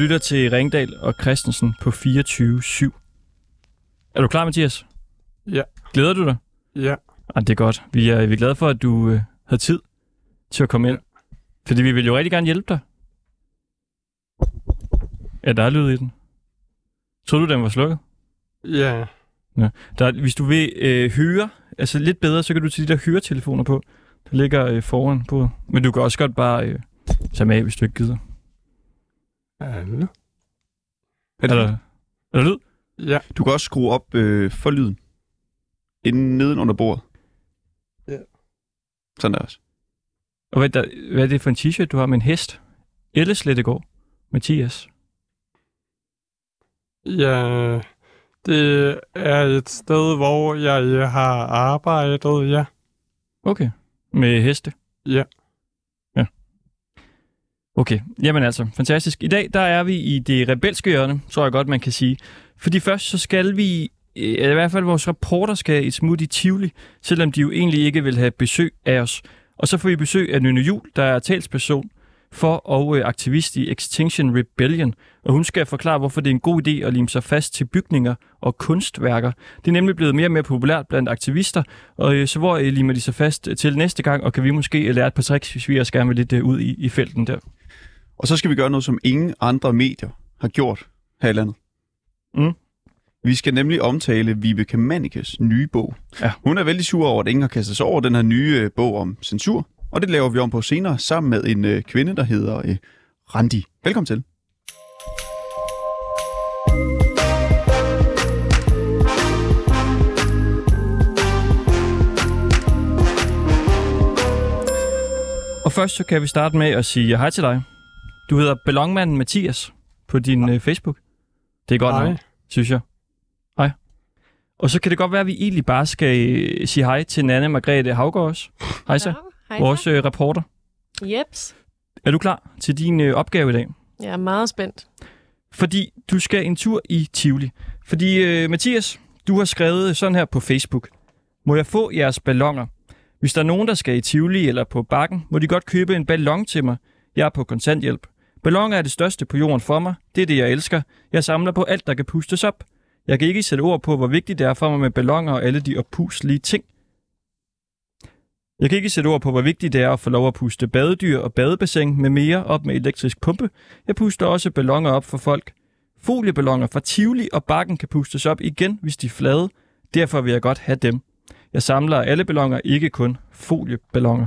Lytter til Ringdal og Christensen på 24-7. Er du klar, Mathias? Ja. Glæder du dig? Ja. Ah, det er godt. Vi er, vi er glade for, at du øh, havde tid til at komme ind. Fordi vi vil jo rigtig gerne hjælpe dig. Ja, der er lyd i den. Tror du, den var slukket? Ja. Der, er- hvis du vil øh, høre, altså lidt bedre, så kan du tage de der høretelefoner på. Der ligger øh, foran på. Men du kan også godt bare øh, tage med af, hvis du ikke gider. Hallo? Er der, er der lyd? Ja. Du kan også skrue op øh, for lyden. Inden neden under bordet. Ja. Sådan der også. Og hvad, der, hvad er det for en t-shirt, du har med en hest? Elle Slettegaard. Mathias. Ja. Det er et sted, hvor jeg har arbejdet, ja. Okay. Med heste? Ja. Okay, jamen altså, fantastisk. I dag, der er vi i det rebelske hjørne, tror jeg godt, man kan sige. Fordi først så skal vi, eh, i hvert fald vores reporter skal et smut i Tivoli, selvom de jo egentlig ikke vil have besøg af os. Og så får vi besøg af Nynne Jul, der er talsperson for og eh, aktivist i Extinction Rebellion. Og hun skal forklare, hvorfor det er en god idé at lime sig fast til bygninger og kunstværker. Det er nemlig blevet mere og mere populært blandt aktivister, og eh, så hvor limer de sig fast til næste gang, og kan vi måske lære et par tricks, hvis vi også gerne vil lidt ud i, i felten der. Og så skal vi gøre noget, som ingen andre medier har gjort her i landet. Mm. Vi skal nemlig omtale Vibeke Mannikes nye bog. Ja. Hun er vældig sur over, at ingen har kastet sig over den her nye øh, bog om censur. Og det laver vi om på senere, sammen med en øh, kvinde, der hedder øh, Randi. Velkommen til. Og først så kan vi starte med at sige hej til dig. Du hedder Ballonmanden Mathias på din øh, Facebook. Det er godt Hej. nok, synes jeg. Hej. Og så kan det godt være, at vi egentlig bare skal øh, sige hej til Nanne Margrethe Havgaard også. Hej så, Hej. vores øh, reporter. Jeps. Er du klar til din øh, opgave i dag? Jeg er meget spændt. Fordi du skal en tur i Tivoli. Fordi øh, Mathias, du har skrevet sådan her på Facebook. Må jeg få jeres ballonger? Hvis der er nogen, der skal i Tivoli eller på bakken, må de godt købe en ballon til mig. Jeg er på kontanthjælp. Ballonger er det største på jorden for mig. Det er det, jeg elsker. Jeg samler på alt, der kan pustes op. Jeg kan ikke sætte ord på, hvor vigtigt det er for mig med ballonger og alle de opuslige ting. Jeg kan ikke sætte ord på, hvor vigtigt det er at få lov at puste badedyr og badebassin med mere op med elektrisk pumpe. Jeg puster også ballonger op for folk. Folieballoner fra Tivoli og Bakken kan pustes op igen, hvis de er flade. Derfor vil jeg godt have dem. Jeg samler alle ballonger, ikke kun folieballoner.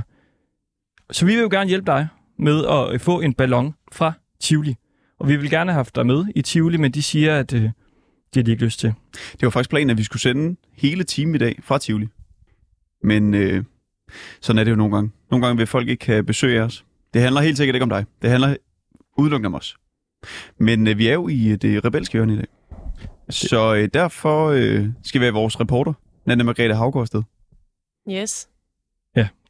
Så vi vil jo gerne hjælpe dig med at få en ballon fra Tivoli. Og vi vil gerne have haft dig med i Tivoli, men de siger, at øh, det har de ikke lyst til. Det var faktisk planen, at vi skulle sende hele timen i dag fra Tivoli. Men øh, sådan er det jo nogle gange. Nogle gange vil folk ikke have besøg af os. Det handler helt sikkert ikke om dig. Det handler udelukkende om os. Men øh, vi er jo i øh, det rebelske hjørne i dag. Så øh, derfor øh, skal vi have vores reporter, Nanne Margrethe Havgaard, afsted. Yes.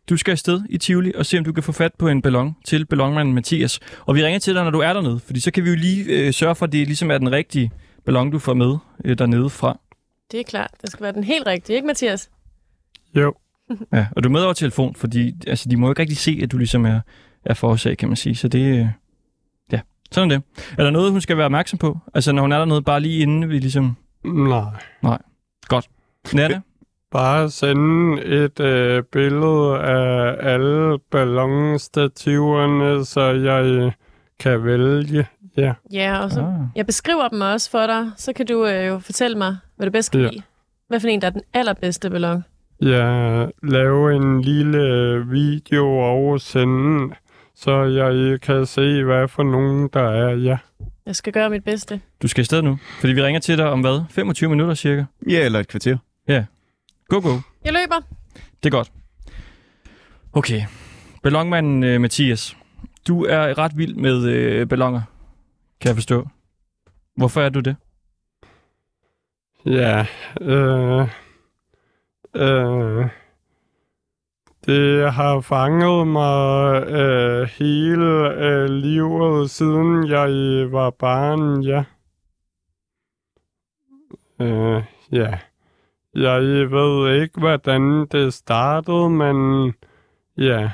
Du skal afsted i Tivoli og se, om du kan få fat på en ballon til ballonmanden Mathias. Og vi ringer til dig, når du er dernede, fordi så kan vi jo lige øh, sørge for, at det ligesom er den rigtige ballon, du får med øh, dernede fra. Det er klart. Det skal være den helt rigtige, ikke Mathias? Jo. Ja, og du er med over telefon, fordi altså, de må jo ikke rigtig se, at du ligesom er, er forårsag, kan man sige. Så det, øh, ja, sådan er det. Er der noget, hun skal være opmærksom på? Altså, når hun er dernede, bare lige inden vi ligesom... Nej. Nanne? Bare sende et øh, billede af alle ballonstativerne, så jeg øh, kan vælge. Ja. Ja, og så Ah. jeg beskriver dem også for dig. Så kan du øh, jo fortælle mig, hvad du bedst kan Ja. lide. Hvad for en, der er den allerbedste ballon? Jeg laver en lille video og sende, så jeg kan se, hvad for nogen der er. Ja. Jeg skal gøre mit bedste. Du skal afsted nu, fordi vi ringer til dig om hvad? 25 minutter cirka? Ja, eller et kvarter. Go, go. Jeg løber. Det er godt. Okay. Ballonmanden øh, Mathias, du er ret vild med øh, ballonger, kan jeg forstå. Hvorfor er du det? Ja. Øh, øh, det har fanget mig øh, hele øh, livet, siden jeg var barn, ja. Øh, ja. Jeg ved ikke, hvordan det startede, men ja.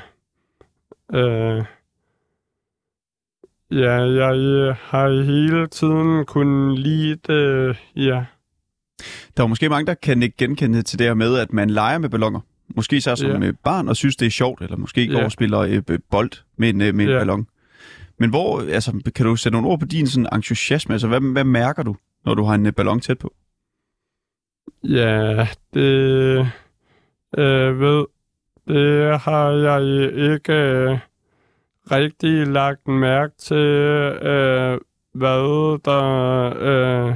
Øh, Ja, jeg øh, har hele tiden kunnet lide det, ja. Der er måske mange, der kan ikke genkende til det her med, at man leger med ballonger. Måske så som Ja. ja. barn og synes, det er sjovt, eller måske går Ja. og spiller øh, bold med en, øh, med en Ja. ballon. Men hvor, altså, kan du sætte nogle ord på din sådan, entusiasme? Altså, hvad, hvad mærker du, når du har en øh, ballon tæt på? Ja, det øh, ved, det har jeg ikke øh, rigtig lagt mærke til, øh, hvad der øh,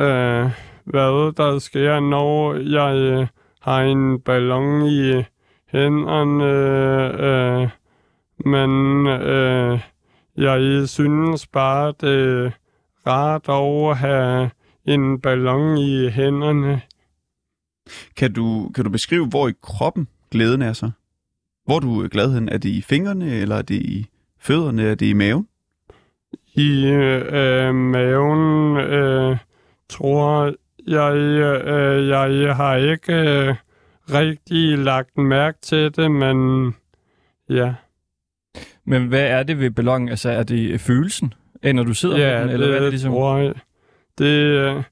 øh, hvad der sker, når jeg øh, har en ballon i hænderne, øh, men øh, jeg synes bare, det er rart at have en ballon i hænderne. Kan du, kan du beskrive, hvor i kroppen glæden er så? Hvor er du er glad hen? Er det i fingrene, eller er det i fødderne, er det i maven? I øh, maven øh, tror jeg, øh, jeg har ikke øh, rigtig lagt mærke til det, men ja. Men hvad er det ved ballonen? Altså, er det følelsen, når du sidder Ja, med den? Eller det, hvad er det ligesom? tror jeg. Det,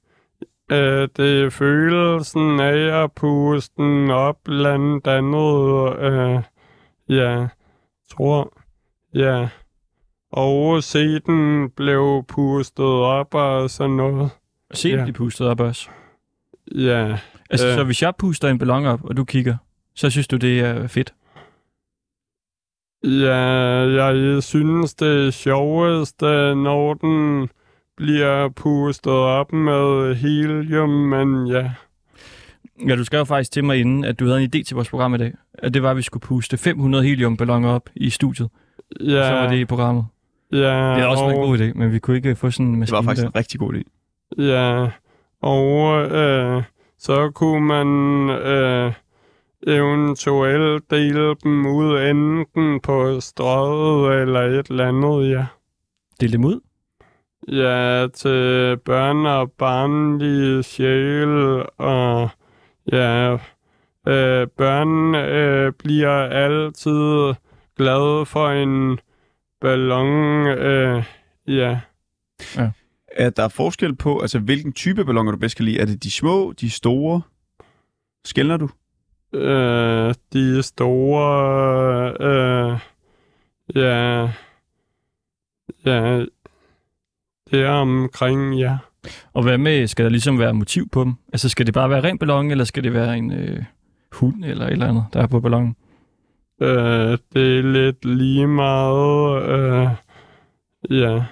øh, det er følelsen af at puste den op, blandt andet. Øh, ja, tror. Ja. Og se den blev pustet op og sådan noget. Se, ja. ja. de pustet op også. Ja, Altså, Øh. så hvis jeg puster en ballon op, og du kigger, så synes du, det er fedt? ja jeg synes det er sjovest, øh, når den bliver pustet op med helium, men ja. Ja, du skrev faktisk til mig inden, at du havde en idé til vores program i dag. At det var, at vi skulle puste 500 heliumballoner op i studiet. Ja. Så var det i programmet. ja, Det er også en og- god idé, men vi kunne ikke få sådan en Det maskine var faktisk der. en rigtig god idé. Ja, og øh, så kunne man øh, eventuelt dele dem ud enten på strøget eller et eller andet, ja. Del dem ud. Ja, til børn og barnlige sjæl, og ja, øh, børn øh, bliver altid glade for en ballon, øh, ja. Er der forskel på, altså hvilken type balloner du bedst kan lide? Er det de små, de store? Skældner du? Øh, de store, øh, ja, ja, det er omkring, ja. Og hvad med, skal der ligesom være motiv på dem? Altså, skal det bare være ren ballon, eller skal det være en øh, hund eller et eller andet, der er på ballonen? Øh, det er lidt lige meget, øh, ja.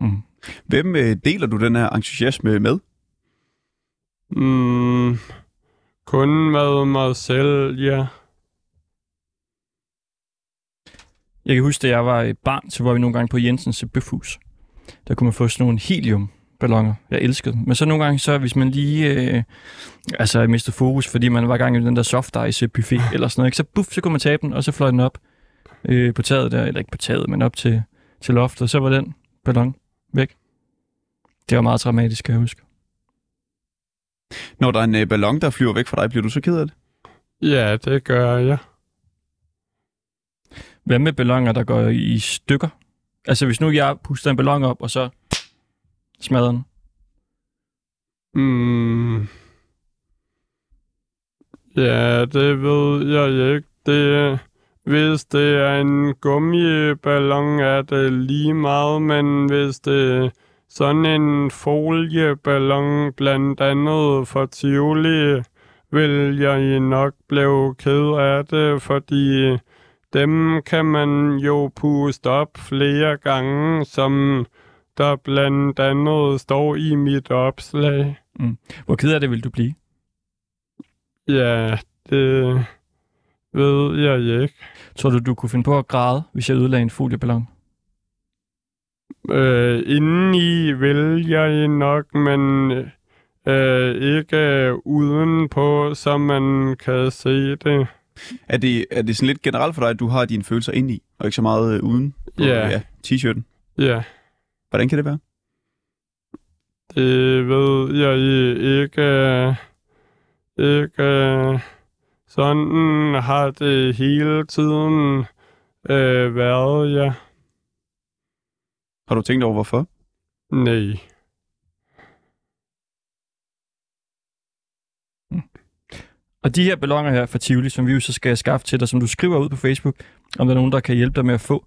Mm. Hvem øh, deler du den her entusiasme med? Mm, kun med mig selv, ja. Jeg kan huske, da jeg var et barn, så var vi nogle gange på Jensens Bøfhus. Der kunne man få sådan nogle heliumballoner. Jeg elskede dem. Men så nogle gange, så hvis man lige øh, altså mistede fokus, fordi man var i gang i den der soft ice buffet eller sådan noget, ikke? så buff, så kunne man tabe den, og så fløj den op øh, på taget der, eller ikke på taget, men op til, til loftet, og så var den ballon væk. Det var meget dramatisk, kan jeg huske. Når der er en øh, ballon, der flyver væk fra dig, bliver du så ked af det? Ja, det gør jeg. Hvad med balloner, der går i stykker? Altså hvis nu jeg puster en ballon op, og så smadrer den. Mm. Ja, det ved jeg ikke. Det, hvis det er en gummiballon, er det lige meget, men hvis det er sådan en folieballon, blandt andet for Tivoli, vil jeg nok blive ked af det, fordi dem kan man jo puste op flere gange, som der blandt andet står i mit opslag. Hvor ked af det vil du blive? Ja, det ved jeg ikke. Tror du, du kunne finde på at græde, hvis jeg ødelagde en folieballon? Øh, indeni vil jeg nok, men øh, ikke udenpå, så man kan se det. Er det, er det sådan lidt generelt for dig, at du har dine følelser ind i, og ikke så meget øh, uden på Ja. ja, t-shirten? Ja, Hvordan kan det være? det ved jeg ikke. Ikke sådan har det hele tiden øh, været, ja. Har du tænkt over, hvorfor? Nej. Og de her ballonger her fra Tivoli, som vi jo så skal skaffe til dig, som du skriver ud på Facebook, om der er nogen, der kan hjælpe dig med at få.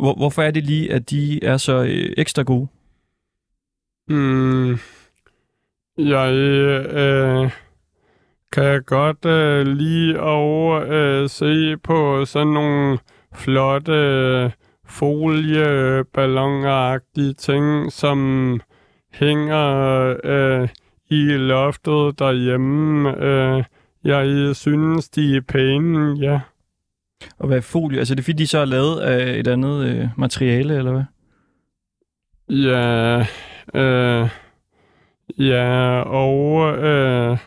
Hvor, hvorfor er det lige, at de er så øh, ekstra gode? Mm, jeg øh, kan godt øh, lige over øh, se på sådan nogle flotte øh, folieballonagtige ting, som hænger øh, i loftet derhjemme. Øh, jeg synes, de er pæne, ja. Og hvad er folie? Altså er det fordi, de så er lavet af et andet øh, materiale, eller hvad? Ja, øh, ja, og øh,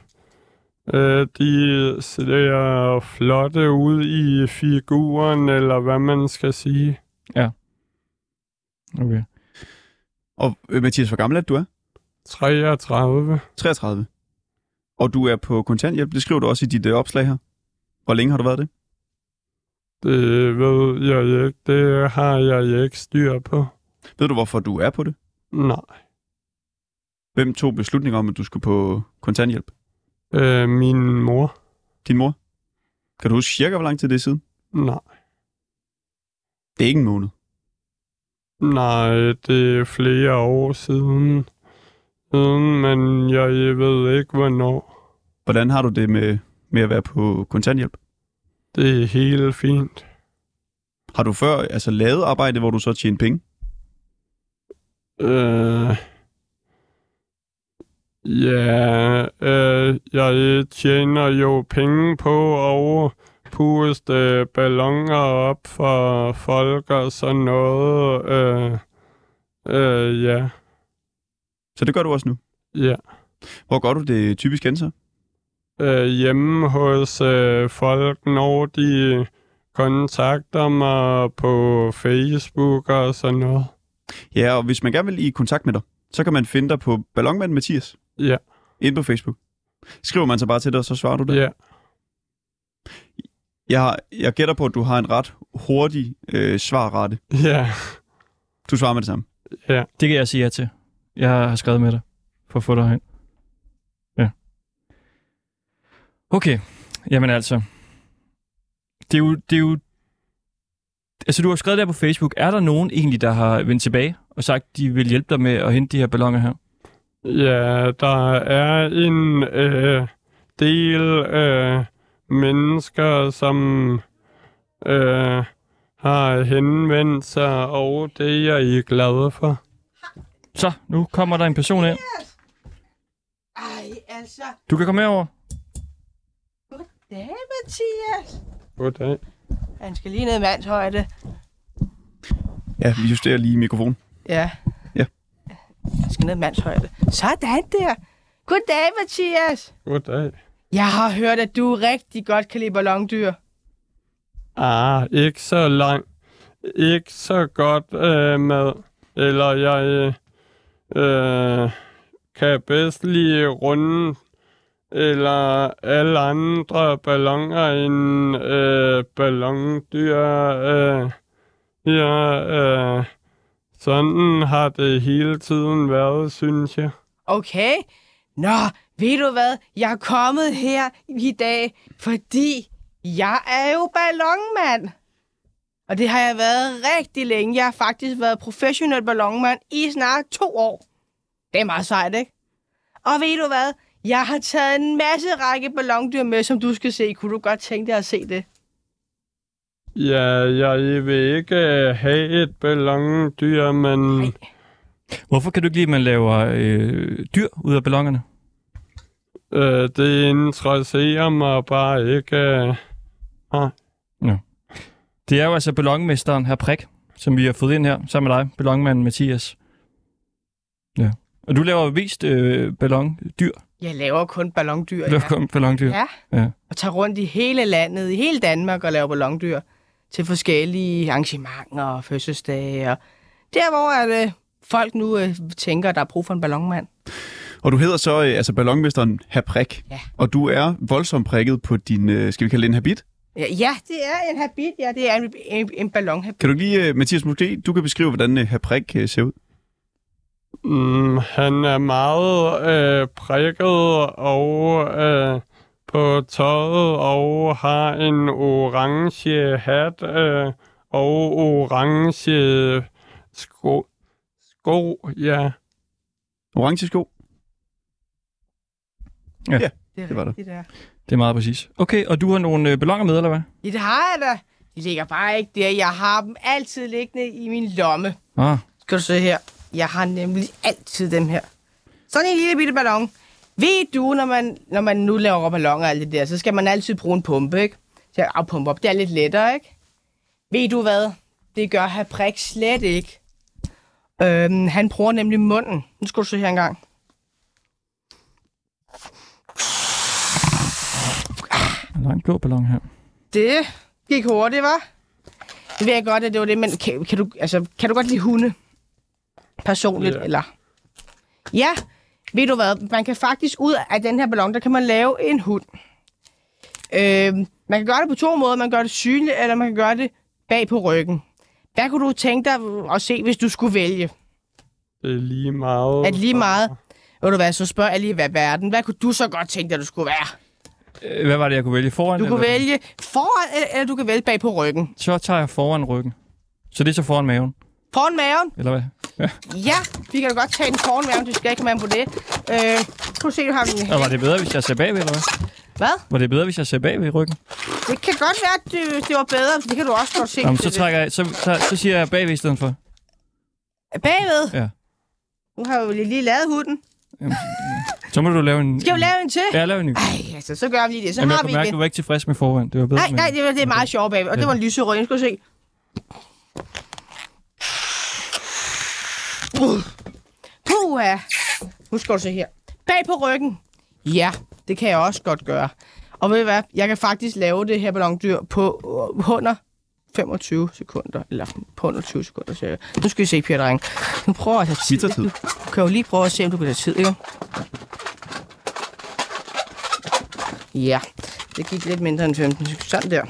øh, de ser flotte ud i figuren, eller hvad man skal sige. Okay. Og øh, Mathias, hvor gammel er du er? 33. 33. Og du er på kontanthjælp. Det skriver du også i dit øh, opslag her. Hvor længe har du været det? Det ved jeg ikke. Det har jeg ikke styr på. Ved du, hvorfor du er på det? Nej. Hvem tog beslutningen om, at du skulle på kontanthjælp? Øh, min mor? Din mor? Kan du huske cirka, hvor lang tid det er siden? Nej. Det er ikke en måned. Nej, det er flere år siden. Siden men jeg ved ikke, hvornår. Hvordan har du det med, med at være på kontanthjælp? Det er helt fint. Har du før altså, lavet arbejde, hvor du så tjener penge? Øh, ja, øh, jeg tjener jo penge på at puste ballonger op for folk og sådan noget. Øh, øh, ja, Så det gør du også nu. ja. Hvor gør du det typisk hen så? Øh, hjemme hos øh, folk, når de kontakter mig på Facebook og sådan noget. Ja, og hvis man gerne vil i kontakt med dig, så kan man finde dig på Ballonmand Mathias Ja, inde på Facebook. Skriver man så bare til dig, så svarer du det. ja. Jeg, har, jeg gætter på, at du har en ret hurtig øh, svarrette. Ja, Du svarer med det samme. ja. Det kan jeg sige ja til. Jeg har skrevet med dig for at få dig hen. Ja. Okay. Jamen altså. Det er jo... Det er jo altså, du har skrevet der på Facebook. Er der nogen egentlig, der har vendt tilbage og sagt, de vil hjælpe dig med at hente de her ballonger her? Ja, der er en øh, del øh, mennesker, som øh, har henvendt sig, og det er jeg glad for. Så, nu kommer der en person ind. Ej, altså. Du kan komme herover. Goddag, Mathias. Goddag. Han skal lige ned i mandshøjde. Ja, vi justerer lige mikrofonen. Ja. Ja. Han skal ned i mandshøjde. Sådan der. Goddag, Mathias. Goddag. Jeg har hørt, at du rigtig godt kan lide ballondyr. Ah, ikke så langt. Ikke så godt øh, med. Eller jeg øh, Øh, kan bedst lide runde eller alle andre ballonger end øh, ballondyr. Øh, ja, øh, sådan har det hele tiden været, synes jeg. Okay. Nå, ved du hvad? Jeg er kommet her i dag, fordi jeg er jo ballonmand. Og det har jeg været rigtig længe. Jeg har faktisk været professionel ballonmand i snart to år. Det er meget sejt, ikke? Og ved du hvad? Jeg har taget en masse række ballondyr med, som du skal se. Kunne du godt tænke dig at se det? Ja, jeg vil ikke øh, have et ballondyr, men... Nej. Hvorfor kan du ikke lide, at man laver øh, dyr ud af ballongerne? Øh, det interesserer mig bare ikke. Øh. Det er jo altså ballonmesteren her Prik, som vi har fået ind her, sammen med dig, ballonmanden Mathias. Ja. Og du laver vist øh, ballondyr. Jeg laver kun ballondyr. Du laver kun ballondyr. Ja. Ja. Og tager rundt i hele landet, i hele Danmark og laver ballondyr til forskellige arrangementer og fødselsdage. Og der, hvor at, øh, folk nu øh, tænker, at der er brug for en ballonmand. Og du hedder så øh, altså ballonmesteren Herr Prik. Ja. Og du er voldsomt prikket på din, øh, skal vi kalde det en habit? Ja, ja, det er en habit. Ja, det er en, en, en ballonhabit. Kan du lige, uh, Mathias, måske du kan beskrive, hvordan uh, Haprik uh, ser ud? Mm, han er meget øh, prikket og øh, på tøjet og har en orange hat øh, og orange sko. Sko, ja. Orange sko? Det, er det var det. ja. Det er meget præcis. Okay, og du har nogle øh, ballonger med, eller hvad? Ja, det har jeg da. De ligger bare ikke der. Jeg har dem altid liggende i min lomme. Ah, Skal du se her. Jeg har nemlig altid dem her. Sådan en lille bitte ballon. Ved du, når man, når man nu laver balloner og alt det der, så skal man altid bruge en pumpe, ikke? Til at afpumpe op. Det er lidt lettere, ikke? Ved du hvad? Det gør Haprik slet ikke. Øhm, han bruger nemlig munden. Nu skal du se her engang. En lang blå ballon her. Det gik hurtigt, var. Det ved jeg godt, at det var det, men kan, kan, du, altså, kan du godt lide hunde? Personligt, Ja. eller? Ja, ved du hvad? Man kan faktisk ud af den her ballon, der kan man lave en hund. Øh, man kan gøre det på to måder. Man kan gøre det synligt, eller man kan gøre det bag på ryggen. Hvad kunne du tænke dig at se, hvis du skulle vælge? Det er lige meget. Er det lige meget? Ved du hvad, så spørger jeg lige, hvad verden. Hvad kunne du så godt tænke dig, du skulle være? Øh, Hvad var det, jeg kunne vælge foran? Du kunne eller? vælge foran, eller- eller du kan vælge bag på ryggen. Så tager jeg foran ryggen. Så det er så foran maven, Foran maven, eller hvad? Ja, vi kan da godt tage den foran maven, du skal ikke komme på det. Øh, skal du se, du har den Og var det bedre, hvis jeg ser bagved, eller hvad? Hvad? Var det bedre, hvis jeg ser bagved i ryggen? Det kan godt være, at det, det var bedre. Det kan du også godt se. Jamen, så trækker jeg, så, så, så siger jeg bagved i stedet for. Bagved? Ja. Nu har vi jo lige lavet hunden. Så må du lave en... Skal vi lave en til? Ja, lave en ny. Ej, altså, så gør vi lige det. Så Jamen, jeg har kunne vi mærke, du var ikke tilfreds med foran. Det var bedre Nej, nej, det, var, det er meget sjovt bagved. Og det Ja. var en lyserød. Nu skal du se. Uh. Puha. Nu skal du se her. Bag på ryggen. Ja, det kan jeg også godt gøre. Og ved du hvad? Jeg kan faktisk lave det her ballondyr på øh, under 25 sekunder. Eller på under 20 sekunder, jeg. Nu skal vi se, Peter Dreng. Nu prøver jeg at tage tid. Tid. Du kan jo lige prøve at se, om du kan tage tid, ikke? Ja, det gik lidt mindre end 15 sekunder. Sådan der.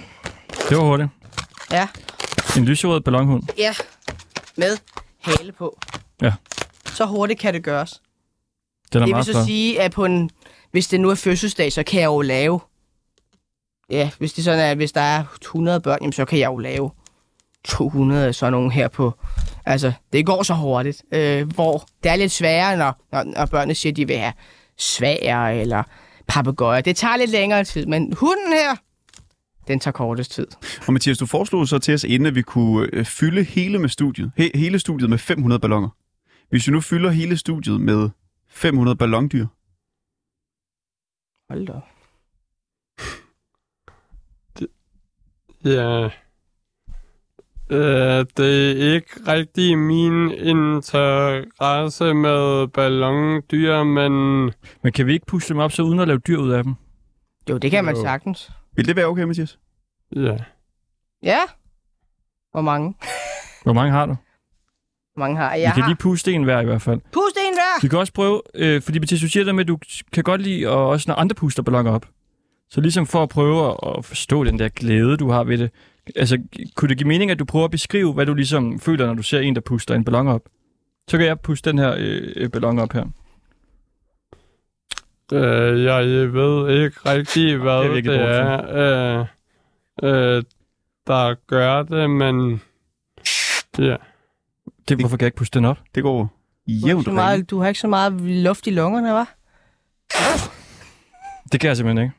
Det var hurtigt. Ja, En lyserød ballonhund. ja. Med hale på. Ja. Så hurtigt kan det gøres. Den er Det vil så flot. sige, at på en, hvis det nu er fødselsdag, så kan jeg jo lave... Ja, hvis det sådan er, hvis der er 100 børn, jamen, så kan jeg jo lave 200 af sådan nogle her på... Altså, det går så hurtigt. Øh, hvor det er lidt sværere, når, når, når børnene siger, at de vil have svære eller papegøjer. Det tager lidt længere tid, men hunden her, den tager kortest tid. Og Mathias, du foreslog så til os inden, at vi kunne øh, fylde hele, med studiet, he, hele studiet med 500 ballonger. Hvis vi nu fylder hele studiet med 500 ballondyr, Hold da. Ja. Øh, det er ikke rigtig min interesse med ballondyr, men Men kan vi ikke puste dem op, så uden at lave dyr ud af dem? Jo, det kan man Jo. sagtens. vil det være okay, Mathias? ja. Ja. Hvor mange? Hvor mange har du? Hvor mange har jeg? Vi kan har... lige puste en hver i hvert fald. Pust en hver! Vi kan også prøve, øh, fordi Mathias, du siger der med, at du kan godt lide, og også når andre puster ballonger op. Så ligesom for at prøve at- forstå den der glæde, du har ved det. Altså, kunne det give mening, at du prøver at beskrive, hvad du ligesom føler, når du ser en, der puster en ballon op? Så kan jeg puste den her øh, øh, ballon op her. Øh, jeg ved ikke rigtig, hvad Det er det, er, øh, øh, der gør det, men ja. Det, hvorfor kan jeg ikke puste den op? Det går Du har, jævnt ikke så og meget, du har ikke så meget luft i lungerne, hva'? Det kan jeg simpelthen ikke.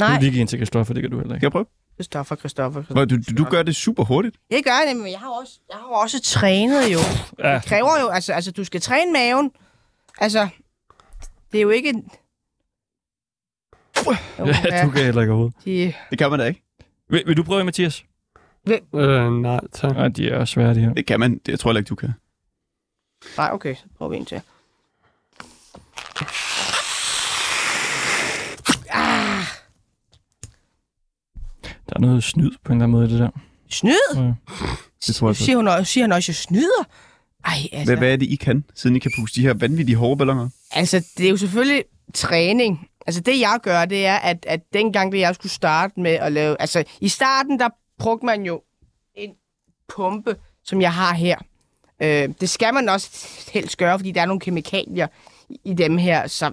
Nej. Du er lige en til Kristoffer, det kan du heller Skal ikke. jeg prøve? Christoffer, Christoffer. Prøv, Du, du, du gør det super hurtigt. Det gør det, men jeg har også, jeg har også trænet jo. Ja, Det kræver jo, altså, altså du skal træne maven. Altså, det er jo ikke... en- Jo, ja, du kan heller ikke overhovedet. de, Det kan man da ikke. Vil, vil du prøve, Mathias? Øh, nej, tak. Nej, de er også svære, de her. Det kan man. Det jeg tror jeg heller ikke, du kan. nej, okay, så prøver vi en til. Der er noget snyd på en eller anden måde i det der. snyd? Ja. Det tror jeg så. Siger, hun også, siger han også, at jeg snyder? Ej, altså, Hvad, hvad er det, I kan, siden I kan puste de her vanvittige hårde balloner? altså, det er jo selvfølgelig træning. Altså det jeg gør, det er, at, at dengang det jeg skulle starte med at lave... Altså i starten, der brugte man jo en pumpe, som jeg har her. Øh, det skal man også helst gøre, fordi der er nogle kemikalier i- i dem her, så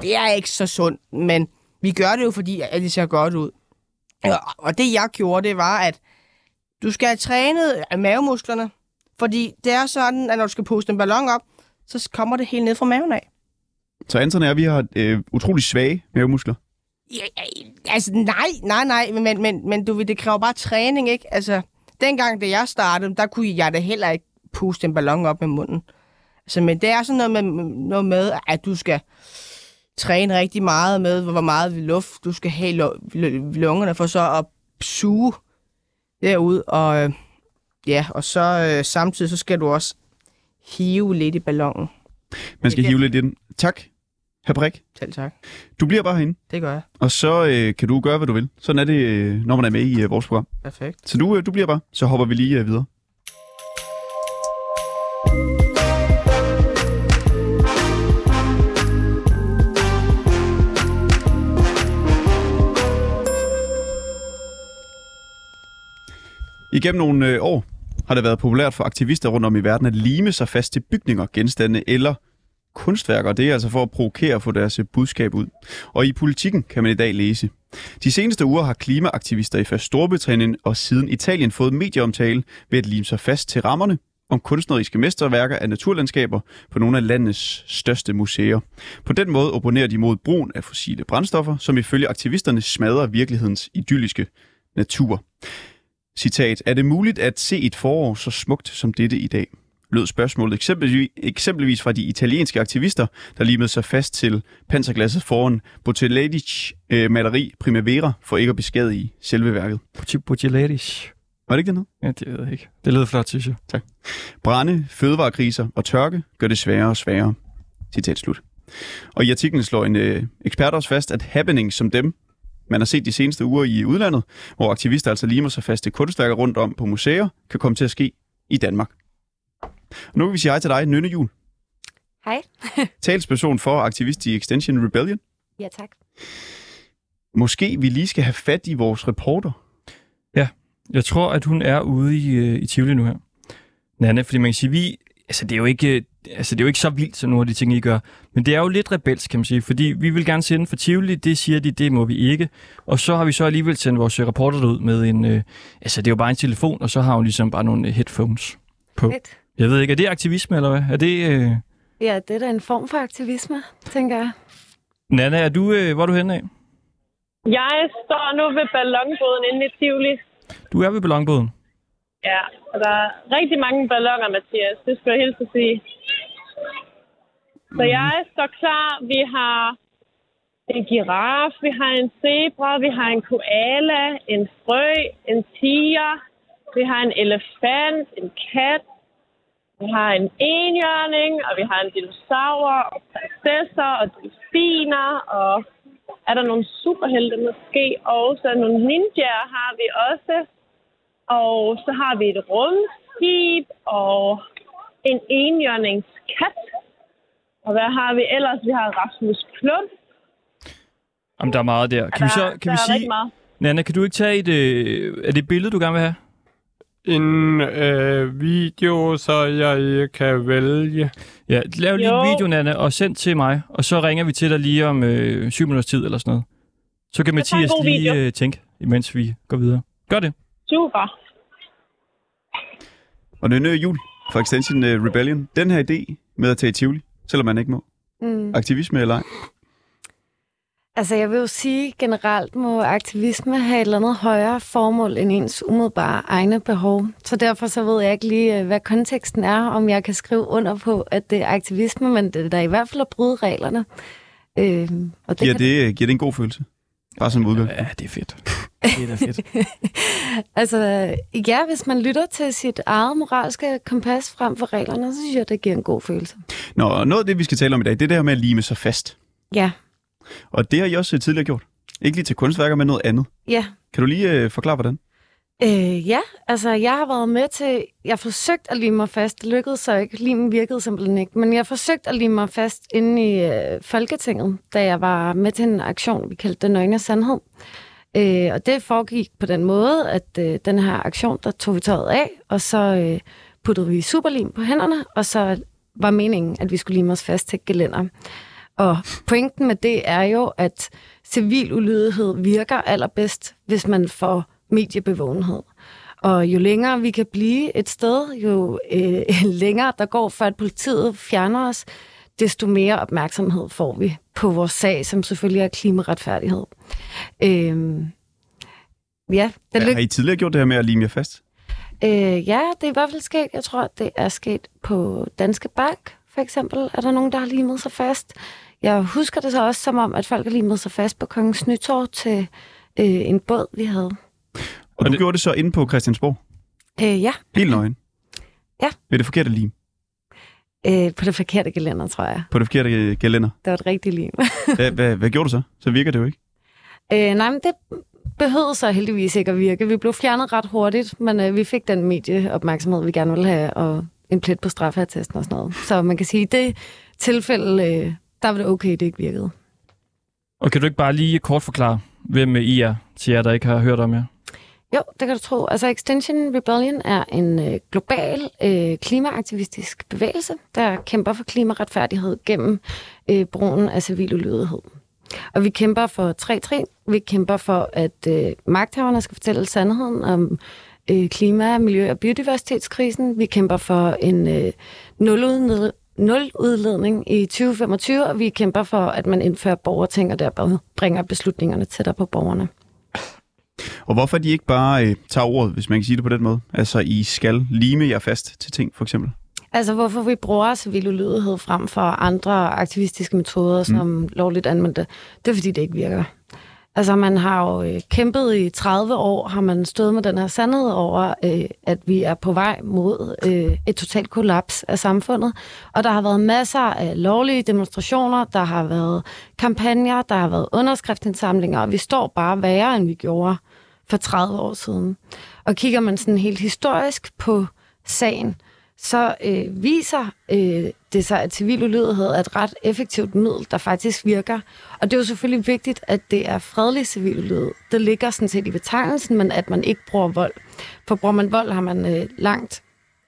det er ikke så sundt. Men vi gør det jo, fordi at det ser godt ud. Ja, og det jeg gjorde, det var, at du skal have trænet mavemusklerne. Fordi det er sådan, at når du skal puste en ballon op, så kommer det helt ned fra maven af. Så Anton jeg, vi har øh, utrolig svage mavemuskler. Ja, ja, altså nej, nej, nej, men, men, men du ved, det kræver bare træning, ikke? Altså, dengang, da jeg startede, der kunne jeg da heller ikke puste en ballon op med munden. Altså, men det er sådan noget med, noget med, at du skal træne rigtig meget med, hvor meget luft du skal have i lu- lu- lungerne, for så at suge derud, og øh, ja, og så øh, samtidig så skal du også hive lidt i ballonen. Man skal hive lidt i den. Tak, herr Brik. Selv tak. Du bliver bare herinde, Det gør jeg. og så øh, kan du gøre, hvad du vil. Sådan er det, øh, når man er med i øh, vores program. Perfekt. Så du, øh, du bliver bare, så hopper vi lige øh, videre. Igennem nogle øh, år har det været populært for aktivister rundt om i verden at lime sig fast til bygninger, genstande eller kunstværker. Det er altså for at provokere og få deres øh, budskab ud. Og i politikken kan man i dag læse. De seneste uger har klimaaktivister i først Storbritannien og siden Italien fået medieomtale ved at lime sig fast til rammerne om kunstneriske mesterværker af naturlandskaber på nogle af landets største museer. På den måde opponerer de mod brugen af fossile brændstoffer, som ifølge aktivisterne smadrer virkelighedens idylliske natur. Citat, er det muligt at se et forår så smukt som dette i dag? lød spørgsmålet eksempelvis, eksempelvis fra de italienske aktivister, der limede sig fast til panserglasset foran Botticelli's øh, maleri Primavera for ikke at beskadige selve værket. Butchiladish. Var det ikke det noget? Ja, det ved jeg ikke. Det lyder flot, synes jeg. Brænde, fødevarekriser og tørke gør det sværere og sværere. Citat slut. Og i artiklen slår en øh, ekspert også fast, at happenings som dem, man har set de seneste uger i udlandet, hvor aktivister altså limer sig fast til kunstværker rundt om på museer, kan komme til at ske i Danmark. Og nu vil vi sige hej til dig, Nynne Jul, Hej. talsperson for aktivist i Extension Rebellion. Ja, tak. Måske vi lige skal have fat i vores reporter. Jeg tror, at hun er ude i, øh, i Tivoli nu her. Nanne, fordi man kan sige, vi, altså det er jo ikke, altså det er jo ikke så vildt, som nogle af de ting, I gør. Men det er jo lidt rebelsk, kan man sige. Fordi vi vil gerne sende for Tivoli, det siger de, det må vi ikke. Og så har vi så alligevel sendt vores øh, reporter ud med en, øh, altså det er jo bare en telefon, og så har hun ligesom bare nogle øh, headphones på. Fedt. Jeg ved ikke, er det aktivisme, eller hvad? Er det... Øh... Ja, det er da en form for aktivisme, tænker jeg. Nana, er du, øh, hvor er du henne af? Jeg står nu ved ballonbåden inde i Tivoli. Du er ved ballonbåden. Ja, og der er rigtig mange ballonger, Mathias. Det skal jeg hilse at sige. Så jeg står klar. Vi har en giraf, vi har en zebra, vi har en koala, en frø, en tiger, vi har en elefant, en kat, vi har en enhjørning, og vi har en dinosaur, og prinsesser, og delfiner, og er der nogle superhelte måske også. Nogle ninjaer har vi også. Og så har vi et rumskib og en enhjørningskat. Og hvad har vi ellers? Vi har Rasmus Klump. Om der er meget der. Kan vi, så, kan der vi er sige, meget. Nana, kan du ikke tage et... Øh, er det et billede, du gerne vil have? En øh, video, så jeg kan vælge. Ja, lav lige en Jo. video, Nana, og send til mig, og så ringer vi til dig lige om øh, syv minutters tid eller sådan noget. Så kan en Mathias lige øh, tænke, imens vi går videre. Gør det. Super. Og Nynne Jul fra Extension øh, Rebellion. Den her idé med at tage i Tivoli, selvom man ikke må. Mm. Aktivisme eller ej. Altså, jeg vil jo sige, generelt må aktivisme have et eller andet højere formål end ens umiddelbare egne behov. Så derfor så ved jeg ikke lige, øh, hvad konteksten er, om jeg kan skrive under på, at det er aktivisme, men det er da i hvert fald at bryde reglerne. Øh, og det Giver kan- det, giver det en god følelse? Bare som udgang. Ja, det er fedt. Det er da fedt. Altså, ja, hvis man lytter til sit eget moralske kompas frem for reglerne, så synes jeg, det giver en god følelse. Nå, og noget af det, vi skal tale om i dag, det er det her med at lime sig fast. Ja, Og det har I også tidligere gjort. Ikke lige til kunstværker, men noget andet. ja. Kan du lige øh, forklare, hvordan? Øh, ja, altså jeg har været med til, jeg forsøgte at lime mig fast, det lykkedes så ikke, limen virkede simpelthen ikke, men jeg forsøgte at lime mig fast inde i øh, Folketinget, da jeg var med til en aktion, vi kaldte Den Nøgne Sandhed. Øh, og det foregik på den måde, at øh, den her aktion, der tog vi tøjet af, og så øh, puttede vi superlim på hænderne, og så var meningen, at vi skulle lime os fast til gelænder. Og pointen med det er jo, at civil ulydighed virker allerbedst, hvis man får mediebevågenhed. Og jo længere vi kan blive et sted, jo øh, længere der går, før at politiet fjerner os, desto mere opmærksomhed får vi på vores sag, som selvfølgelig er klimaretfærdighed. Øh, ja, den Ja, lyk- har I tidligere gjort det her med at lime jer fast? Øh, ja, det er i hvert fald sket. Jeg tror, det er sket på Danske Bank, for eksempel. Er der nogen, der har limet sig fast? Jeg husker det så også som om, at folk har limet sig fast på Kongens Nytorv til øh, en båd, vi havde. Og, Og du det- gjorde det så inde på Christiansborg? Øh, ja, Helt nøgen? Ja. Ved det forkerte lim? øh, på det forkerte gelænder, tror jeg. På det forkerte gelænder? Det var et rigtigt lim. Hvad, hvad, hvad gjorde du så? Så virker det jo ikke. øh, nej, men det behøvede så heldigvis ikke at virke. Vi blev fjernet ret hurtigt, men øh, vi fik den medieopmærksomhed, vi gerne ville have, og en plet på straffeattesten og sådan noget. Så man kan sige, i det tilfælde, øh, der var det okay, det ikke virkede. Og kan du ikke bare lige kort forklare, hvem I er, til jer, der ikke har hørt om jer? Jo, det kan du tro. Altså Extinction Rebellion er en øh, global øh, klimaaktivistisk bevægelse, der kæmper for klimaretfærdighed gennem øh, brugen af civil ulydighed. Og vi kæmper for tre trin. Vi kæmper for, at øh, magthaverne skal fortælle sandheden om øh, klima, miljø og biodiversitetskrisen. Vi kæmper for en øh, nuludned- nuludledning i 2025, og vi kæmper for, at man indfører borgerting og der bringer beslutningerne tættere på borgerne. Og hvorfor de ikke bare øh, tager ordet, hvis man kan sige det på den måde? Altså, I skal lime jer fast til ting, for eksempel. Altså, hvorfor vi bruger civil ulydighed frem for andre aktivistiske metoder, som mm. lovligt anvendte, det er fordi, det ikke virker. Altså, man har jo øh, kæmpet i 30 år, har man stået med den her sandhed over, øh, at vi er på vej mod øh, et totalt kollaps af samfundet. Og der har været masser af lovlige demonstrationer, der har været kampagner, der har været underskriftsindsamlinger, og vi står bare værre, end vi gjorde for 30 år siden. Og kigger man sådan helt historisk på sagen, så øh, viser øh, det sig, at civil ulydighed er et ret effektivt middel, der faktisk virker. Og det er jo selvfølgelig vigtigt, at det er fredelig civil ulydighed. Det ligger sådan set i betegnelsen, men at man ikke bruger vold. For bruger man vold, har man øh, langt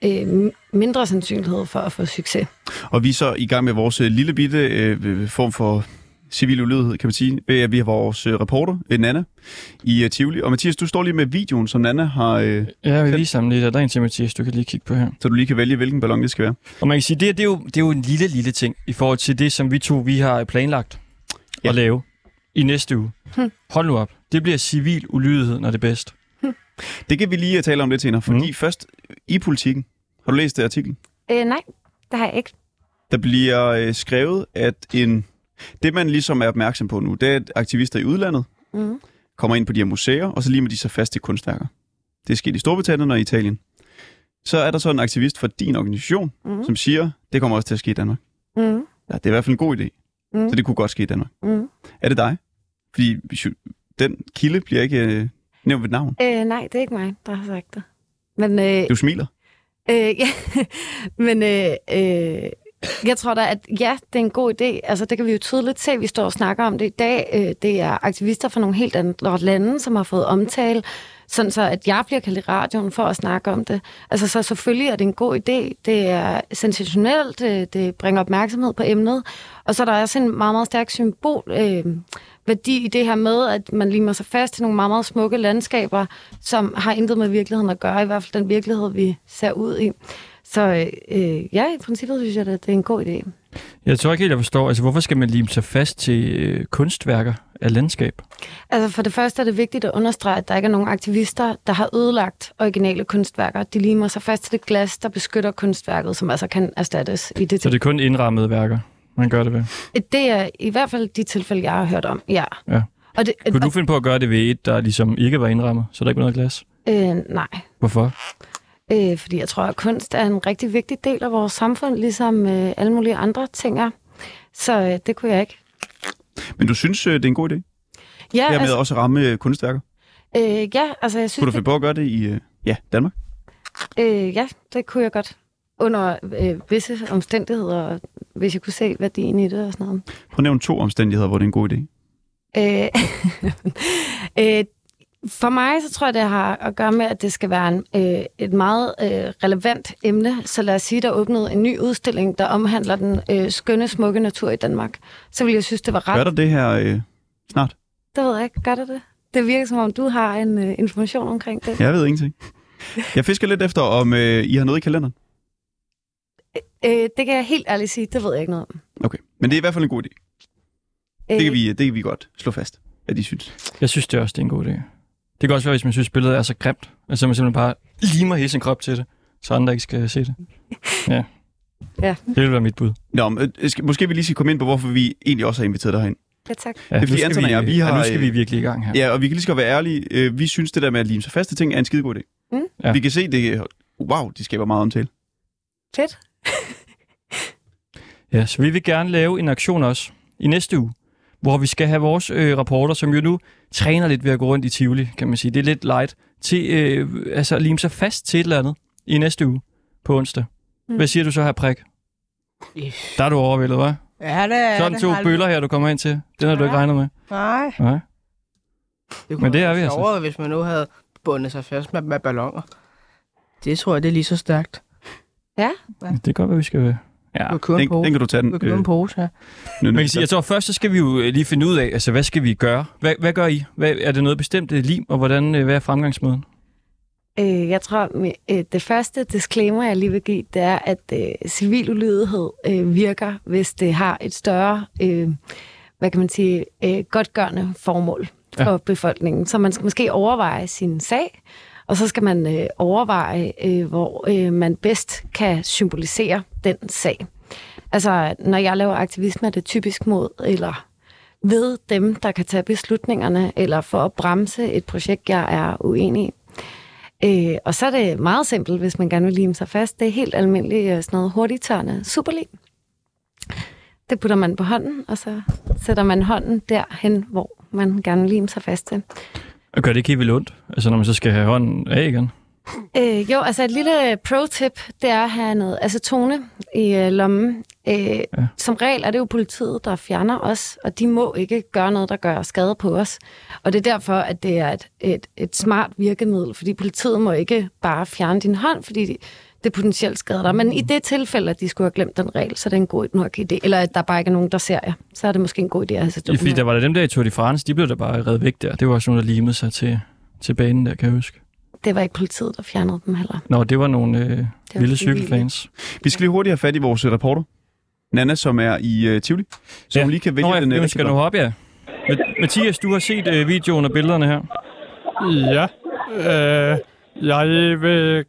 øh, mindre sandsynlighed for at få succes. Og vi er så i gang med vores øh, lille bitte øh, form for civil ulydighed, kan man sige, ved at vi har vores øh, reporter, øh, Nana, i øh, Tivoli. Og Mathias, du står lige med videoen, som Nana har, øh, Ja, jeg vil vise sammen lidt af dig til Mathias, du kan lige kigge på her. så du lige kan vælge, hvilken ballon det skal være. Og man kan sige, det, her, det, er jo, det er jo en lille, lille ting i forhold til det, som vi to vi har planlagt Ja. at lave i næste uge. Hm. Hold nu op. Det bliver civil ulydighed, når det er bedst. Det kan vi lige tale om lidt senere, fordi Mm. først i politikken. Har du læst det artikel? Øh, nej, det har jeg ikke. Der bliver øh, skrevet, at en, det man ligesom er opmærksom på nu, det er, at aktivister i udlandet Mm. kommer ind på de her museer, og så limer de sig fast i kunstværker. Det er sket i Storbritannien og i Italien. Så er der så en aktivist fra din organisation, Mm. som siger, det kommer også til at ske i Danmark. Mm. Ja, det er i hvert fald en god idé. Mm. Så det kunne godt ske i Danmark. Mm. Er det dig? Fordi den kilde bliver ikke øh, nævnt ved navn. Øh, nej, det er ikke mig, der har sagt det. Men øh, Du smiler. Øh, ja, men øh, øh, jeg tror da, at ja, det er en god idé. Altså, det kan vi jo tydeligt se, vi står og snakker om det i dag. Øh, det er aktivister fra nogle helt andre lande, som har fået omtale, sådan så at jeg bliver kaldt i radioen for at snakke om det. Altså, så selvfølgelig er det en god idé. Det er sensationelt, det, det bringer opmærksomhed på emnet. Og så er der også en meget, meget stærk symbol, øh, værdi i det her med, at man limer sig fast til nogle meget, meget smukke landskaber, som har intet med virkeligheden at gøre, i hvert fald den virkelighed, vi ser ud i. Så øh, ja, i princippet synes jeg, at det er en god idé. Jeg tror ikke helt, jeg forstår. Altså, hvorfor skal man lime sig fast til øh, kunstværker af landskab? Altså for det første er det vigtigt at understrege, at der ikke er nogen aktivister, der har ødelagt originale kunstværker. De limer sig fast til det glas, der beskytter kunstværket, som altså kan erstattes i det Så det er kun indrammede værker, man gør det ved. Det er i hvert fald de tilfælde, jeg har hørt om, ja. Ja. Og det, Kunne du finde på at gøre det ved et, der ligesom ikke var indrammet, så der ikke var noget glas? øh, nej, Hvorfor? Øh, fordi jeg tror, at kunst er en rigtig vigtig del af vores samfund, ligesom øh, alle mulige andre ting er. Så øh, det kunne jeg ikke. Men du synes, øh, det er en god idé? Ja, Hermed altså, også at ramme øh, kunstværker? Øh, ja, altså jeg synes, Kunne du finde på at gøre det i øh, ja, Danmark? Øh, ja, det kunne jeg godt. Under øh, visse omstændigheder, hvis jeg kunne se værdien i det og sådan noget. Prøv at nævne to omstændigheder, hvor det er en god idé. Øh, øh, for mig, så tror jeg, det har at gøre med, at det skal være en, øh, et meget øh, relevant emne. Så lad os sige, der er åbnet en ny udstilling, der omhandler den øh, skønne, smukke natur i Danmark. Så ville jeg synes, det var ret... Gør der det her øh, snart? Det ved jeg ikke. Gør det det? Det virker, som om du har en øh, information omkring det. Jeg ved ingenting. Jeg fisker lidt efter, om øh, I har noget i kalenderen. Øh, det kan jeg helt ærligt sige, det ved jeg ikke noget om. Okay, men det er i hvert fald en god idé. Øh, Det kan vi, det kan vi godt slå fast, at I synes. Jeg synes det er også, det er en god idé. Det kan også være, hvis man synes, billedet er så grimt, at så man simpelthen bare limer hele sin krop til det, så andre ikke skal se det. Ja. Ja. Det vil være mit bud. Nå, men, øh, skal, måske vi lige skal komme ind på, hvorfor vi egentlig også har inviteret dig herind. Ja, tak. Ja, Det er fordi nu skal Anton og vi, jeg, vi ja, har, nu skal øh, vi virkelig i gang her. Ja, og vi kan lige så godt være ærlige. Øh, vi synes, det der med at lime sig fast til ting er en skide god idé. Mm. Ja. Vi kan se, det wow, de skaber meget omtale. Fedt. Ja, så vi vil gerne lave en aktion også i næste uge, hvor vi skal have vores øh, rapporter, som jo nu træner lidt ved at gå rundt i Tivoli, kan man sige. Det er lidt light, til øh, altså at lime sig fast til et eller andet i næste uge på onsdag. Mm. Hvad siger du så her, Prik? Yes. Der er du overvældet, hva'? Ja, det er Sådan det. to bøller her, du kommer ind til. Den har du Ja. ikke regnet med. Nej. Nej. Det Men det er vi altså. sjovere, hvis man nu havde bundet sig fast med, med ballonger. Det tror jeg, det er lige så stærkt. Det kan godt være, vi skal... Ja. Du kan Den, den kan du tage den. Du kan købe en pose, ja. nu, sige, jeg tror først, så skal vi jo øh, lige finde ud af, altså hvad skal vi gøre? Hvad, hvad gør I? Hvad, er det noget bestemt øh, lim, og hvordan, øh, hvad er fremgangsmåden? Øh, jeg tror, øh, det første disclaimer, jeg lige vil give, det er, at øh, civil ulydighed øh, virker, hvis det har et større, øh, hvad kan man sige, øh, godtgørende formål for ja. befolkningen. Så man skal måske overveje sin sag, og så skal man øh, overveje, øh, hvor øh, man bedst kan symbolisere den sag. Altså, når jeg laver aktivisme, er det typisk mod eller ved dem, der kan tage beslutningerne, eller for at bremse et projekt, jeg er uenig i. Øh, og så er det meget simpelt, hvis man gerne vil lime sig fast. Det er helt almindeligt øh, sådan noget hurtigtørrende superlim. Det putter man på hånden, og så sætter man hånden derhen, hvor man gerne vil lime sig fast til. Og gør det ikke helt vildt ondt? Altså når man så skal have hånden af igen? Øh, jo, altså et lille pro-tip, det er at have noget acetone i øh, lommen. Øh, ja. Som regel er det jo politiet, der fjerner os, og de må ikke gøre noget, der gør skade på os. Og det er derfor, at det er et, et, et smart virkemiddel, fordi politiet må ikke bare fjerne din hånd, fordi de, det potentielt skader dig. Men i det tilfælde, at de skulle have glemt den regel, så er det en god nok idé. Eller at der bare ikke er nogen, der ser jer. Så er det måske en god idé at have fordi der var der dem der i Tour de France, de blev der bare reddet væk der. Det var også nogen, der limede sig til, til banen der, kan jeg huske. Det var ikke politiet, der fjernede dem heller. Nå, det var nogle øh, var vilde cykelfans. Vi skal lige hurtigt have fat i vores øh, reporter. Nana, som er i uh, Tivoli. Så Ja. hun lige kan vælge Nå, ja, den øh, nu rigtig skal du godt. op, ja. Ma- Mathias, du har set øh, videoen og billederne her. Ja, øh, jeg vil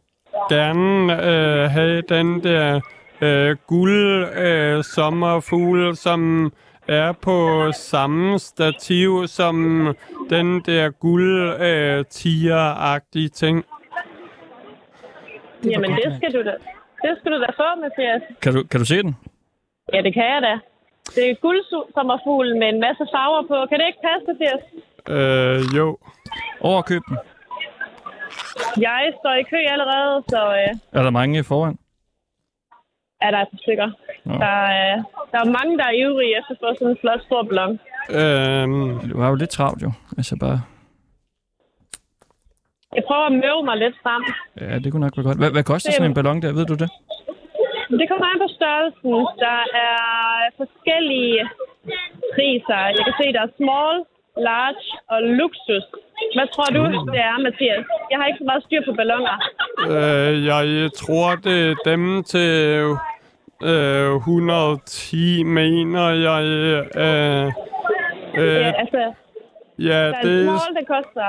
gerne øh, have den der øh, guld øh, sommerfugl, som er på samme stativ som den der guld øh, tiger-agtige ting. Jamen, det skal du da. Det skal du da få, Mathias. Kan du, kan du se den? Ja, det kan jeg da. Det er guldsommerfugl med en masse farver på. Kan det ikke passe, Mathias? Øh, jo. Over køb den. Jeg står i kø allerede, så øh, Er der mange foran? er der et par stykker. Nå. Der, er, der er mange, der er ivrige efter at få sådan en flot stor ballon. Øh, Du har jo lidt travlt jo. Altså bare... Jeg prøver at møve mig lidt frem. Ja, det kunne nok være godt. Hvad, hvad koster sådan en ballon der? Ved du det? Det kommer an på størrelsen. Der er forskellige priser. Jeg kan se, der er small, large og luksus. Hvad tror du, det er, Mathias? Jeg har ikke så meget styr på ballonger. øh, jeg tror, det er dem til øh, 110, mener jeg. Øh, øh, Ja, altså, ja, der er en det small, der koster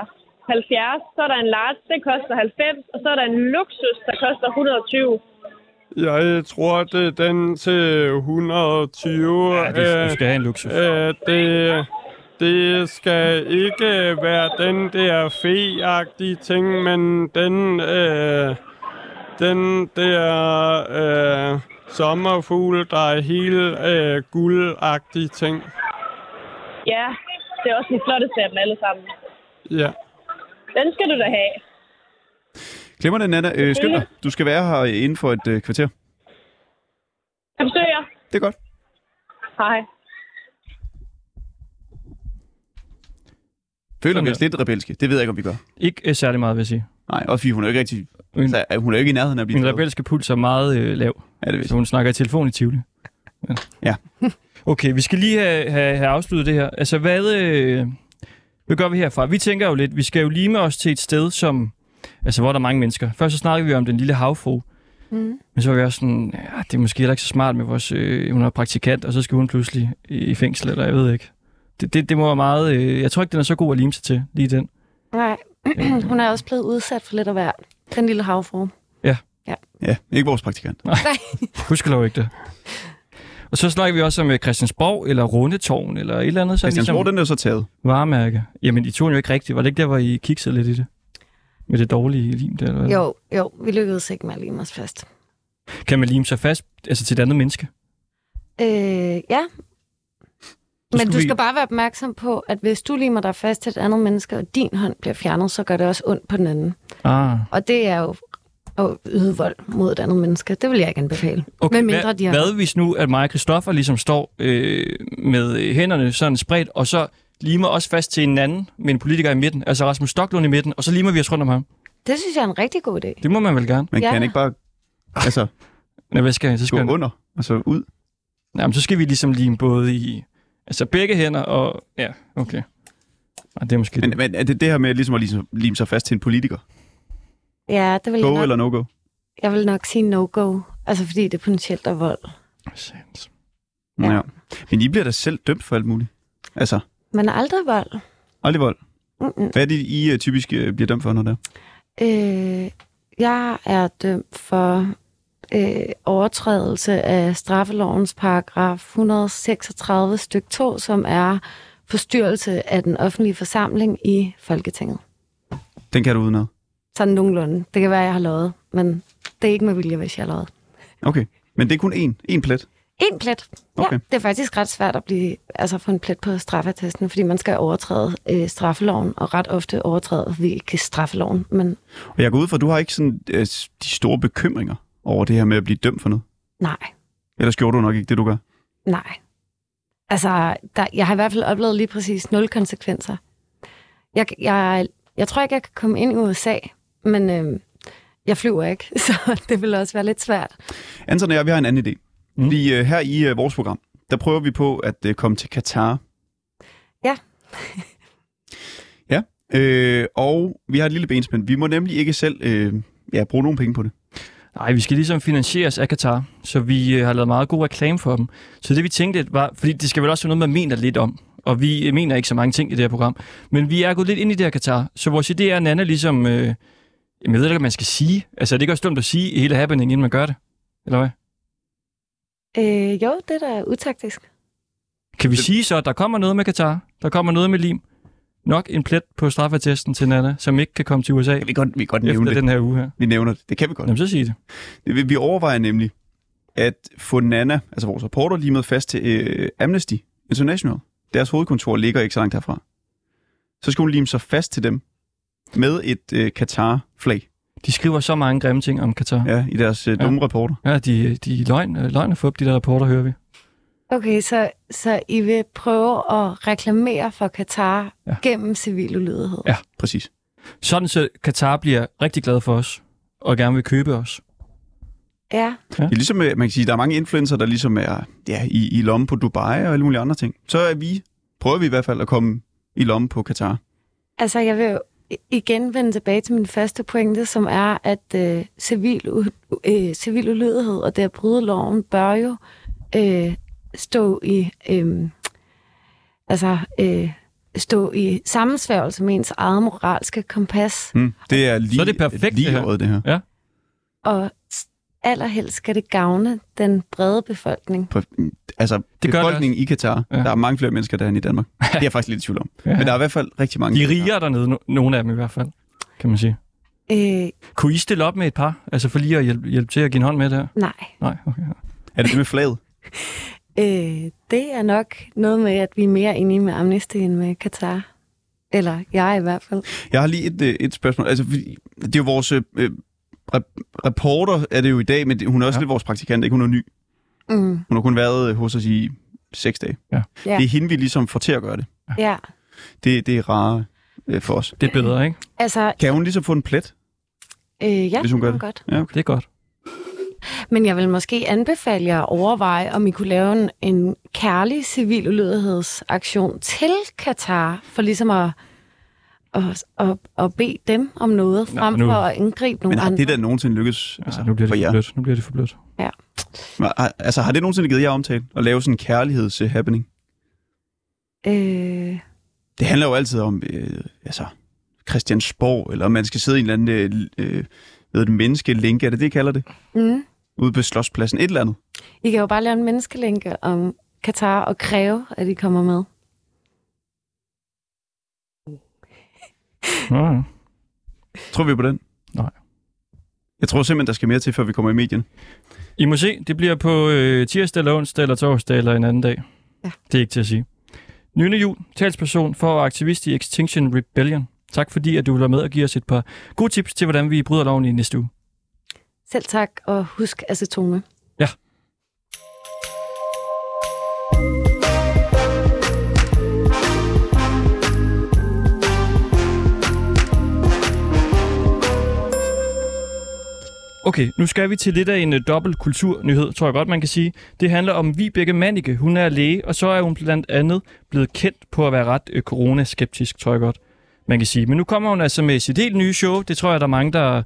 70. Så er der en large, det koster 90. Og så er der en luksus, der koster 120. Jeg tror, det er den til 120. Ja, det, du skal have en luksus. øh, det, det skal ikke være den der fe ting, men den, øh, den der øh, sommerfugl, der er helt øh, guldagtig ting. Ja, det er også den flotteste af dem alle sammen. Ja. Den skal du da have. Glemmer det, Nana. Øh, skynd dig. Du skal være her inden for et øh, kvarter. Jeg besøger jer. Det er godt. Hej. Føler Sådan vi os lidt rebelske? Det ved jeg ikke, om vi gør. Ikke øh, særlig meget, vil jeg sige. Nej, også fordi hun er jo ikke rigtig... Min, Så, hun er jo ikke i nærheden af at blive min taget. rebelske puls er meget øh, lav, Ja, det ved så hun snakker i telefon i Tivoli. Ja. Okay, vi skal lige have, have, have afsluttet det her. Altså, hvad, øh, hvad gør vi herfra? Vi tænker jo lidt, vi skal jo lime os til et sted, som, altså, hvor der er mange mennesker. Først så snakkede vi om den lille havfru, Mm. men så var vi også sådan, ja, det er måske heller ikke så smart med vores, øh, hun er praktikant, og så skal hun pludselig i, i fængsel, eller jeg ved ikke. Det, det, det må være meget, øh, jeg tror ikke, den er så god at lime sig til, lige den. Nej, hun er også blevet udsat for lidt af hvert. Den lille havfru. Ja, ikke vores praktikant. Husk lov ikke det. Og så snakker vi også om øh, Christiansborg, eller Rundetårn, eller et eller andet. Sådan Christiansborg, den er jo så taget. Varemærke. Jamen, I tog den jo ikke rigtigt. Var det ikke der, hvor I kiksede lidt i det? Med det dårlige lim der, eller hvad? Jo, jo, vi lykkedes ikke med at lime os fast. Kan man lime sig fast altså til et andet menneske? Øh, ja. Men du vi- skal bare være opmærksom på, at hvis du limer dig fast til et andet menneske, og din hånd bliver fjernet, så gør det også ondt på den anden. Ah. Og det er jo at yde vold mod et andet menneske. Det vil jeg ikke anbefale. Okay, Med mindre hvad, de har- hvad hvis nu, at mig og Christoffer ligesom står øh, med øh, hænderne sådan spredt, og så limer os fast til en anden med en politiker i midten, altså Rasmus Stocklund i midten, og så limer vi os rundt om ham. Det synes jeg er en rigtig god idé. Det må man vel gerne. Man Ja. kan ikke bare altså, Nej, hvad skal jeg? Så gå skal jeg, under, og så ud. jamen, så skal vi ligesom lime både i altså begge hænder og... Ja, okay. Ej, det er måske... Men, men er det det her med ligesom at lime, lime sig fast til en politiker? Ja, det vil jeg Go nok, eller no-go? jeg vil nok sige no-go. Altså fordi det potentielt er vold. Sandt. Ja. Ja. Men I bliver da selv dømt for alt muligt. Altså, Men aldrig vold. aldrig vold. Mm-mm. Hvad er det, I uh, typisk uh, bliver dømt for, når det er? Øh, jeg er dømt for øh, overtrædelse af straffelovens paragraf 136 styk 2, som er forstyrrelse af den offentlige forsamling i Folketinget. Den kan du udenad. Sådan nogenlunde. Det kan være, jeg har lovet, men det er ikke med vilje, hvis jeg har lovet. Okay. Men det er kun én. En plet. En plet. Ja, Okay. det er faktisk ret svært at blive, altså få en plet på straffetesten, fordi man skal overtræde øh, straffeloven, og ret ofte overtræder vi ikke straffeloven, men Og jeg går ud fra, at du har ikke sådan uh, de store bekymringer over det her med at blive dømt for noget. nej, Ellers gjorde du nok ikke det, du gør. nej. Altså, der, jeg har i hvert fald oplevet lige præcis nul konsekvenser. Jeg, jeg, jeg tror ikke, jeg kan komme ind i USA, men øh, jeg flyver ikke, så det vil også være lidt svært. Anton og jeg, vi har en anden idé. Mm. Fordi uh, her i uh, vores program, der prøver vi på at uh, komme til Katar. Ja. ja. Øh, og vi har et lille benspænd. Vi må nemlig ikke selv øh, ja, bruge nogen penge på det. Nej, vi skal ligesom finansieres af Katar, så vi øh, har lavet meget god reklame for dem. Så det vi tænkte var, fordi det skal vel også være noget, man mener lidt om. Og vi øh, mener ikke så mange ting i det her program. Men vi er gået lidt ind i det her Katar. Så vores idé er, at Nana ligesom... Øh, jamen, jeg ved ikke, hvad man skal sige. Altså, er det ikke også dumt at sige i hele happening, inden man gør det? Eller hvad? Øh, jo, det er da utaktisk. Kan vi sige så, at der kommer noget med Katar? Der kommer noget med lim? Nok en plet på straffetesten til Nana, som ikke kan komme til USA Vi kan godt, vi kan godt nævne det. den her uge her. Vi nævner det. Det kan vi godt. Jamen, så sig det. Det Vi overvejer nemlig at få Nana, altså vores reporter, limet fast til øh, Amnesty International. Deres hovedkontor ligger ikke så langt herfra. Så skal hun lime sig fast til dem med et øh, Qatar-flag De skriver så mange grimme ting om Katar. ja, i deres øh, dumme ja. rapporter. Ja, de, de er løgn, øh, løgn for de der rapporter, hører vi. Okay, så, så I vil prøve at reklamere for Katar Ja. gennem civil ulydighed? Ja. Præcis. Sådan så Katar bliver rigtig glad for os, og gerne vil købe os. Ja. Det er ligesom, øh, man kan sige, der er mange influencer, der ligesom er ja, i, i lommen på Dubai og alle mulige andre ting. Så er vi, prøver vi i hvert fald at komme i lommen på Katar. Altså, jeg vil igen vende tilbage til min første pointe, som er, at øh, civil, øh, civil ulydighed og det at bryde loven bør jo øh, stå i øh, altså øh, stå i sammensværgelse med ens eget moralske kompas, Hmm. Det er lige, Så er det perfekt, lige det her. året, det her. og allerhelst skal det gavne den brede befolkning. På, altså, Det gør det befolkningen i Katar, Ja. ja. der er mange flere mennesker der end i Danmark. Det er jeg faktisk lidt i tvivl om. Ja. Men der er i hvert fald rigtig mange. De er rigere dernede, no- nogle af dem i hvert fald, kan man sige. Øh, Kunne I stille op med et par? Altså for lige at hjælpe, hjælpe til at give en hånd med der? nej, Nej, okay. Er det det med flaget? øh, det er nok noget med, at vi er mere enige med Amnesty end med Katar. Eller jeg i hvert fald. Jeg har lige et, øh, et spørgsmål. Altså, det er jo vores øh, rep- reporter, er det jo i dag, men hun er også ja. Lidt vores praktikant, ikke? Hun er ny. Mm. Hun har kun været øh, hos os i seks dage. Ja. Ja. Det er hende, vi ligesom får til at gøre det. Ja. Det, det er rare øh, for os. Det er bedre, ikke? Altså, Kan hun ligesom få en plet? øh, ja, Hvis hun gør det godt. Ja, okay. Det er godt. Men jeg vil måske anbefale jer at overveje, om I kunne lave en, en kærlig civil ulydighedsaktion til Katar, for ligesom at, at, at, at bede dem om noget, frem nu- for at indgribe nogle Men har andre. det der nogensinde lykkes Altså, altså, nu bliver for det for jer? blødt. Nu bliver det for blødt. Har- Altså, har det nogensinde givet jer omtale? At lave sådan en kærligheds-happening? Øh, Det handler jo altid om, øh, altså, Christiansborg, eller om man skal sidde i en eller anden, øh, øh, ved et menneskelink, er det det, I kalder det? mm. Ude på Slotspladsen, et eller andet. I kan jo bare lave en menneskelænke om Katar og kræve, at de kommer med. Nå, ja. Tror vi på den? Nej. Jeg tror simpelthen, der skal mere til, før vi kommer i medien. I må se, det bliver på øh, tirsdag eller onsdag eller torsdag eller en anden dag. Ja. Det er ikke til at sige. Nyne Jul, talsperson for aktivist i Extinction Rebellion. Tak fordi, at du vil være med og give os et par gode tips til, hvordan vi bryder loven i næste uge. Selv tak, og husk altså, acetone. Okay, nu skal vi til lidt af en uh, dobbelt kulturnyhed, tror jeg godt, man kan sige. Det handler om Vibeke Mannike. Hun er læge, og så er hun blandt andet blevet kendt på at være ret uh, coronaskeptisk, tror jeg godt, man kan sige. Men nu kommer hun altså med sit helt nye show. Det tror jeg, der er mange, der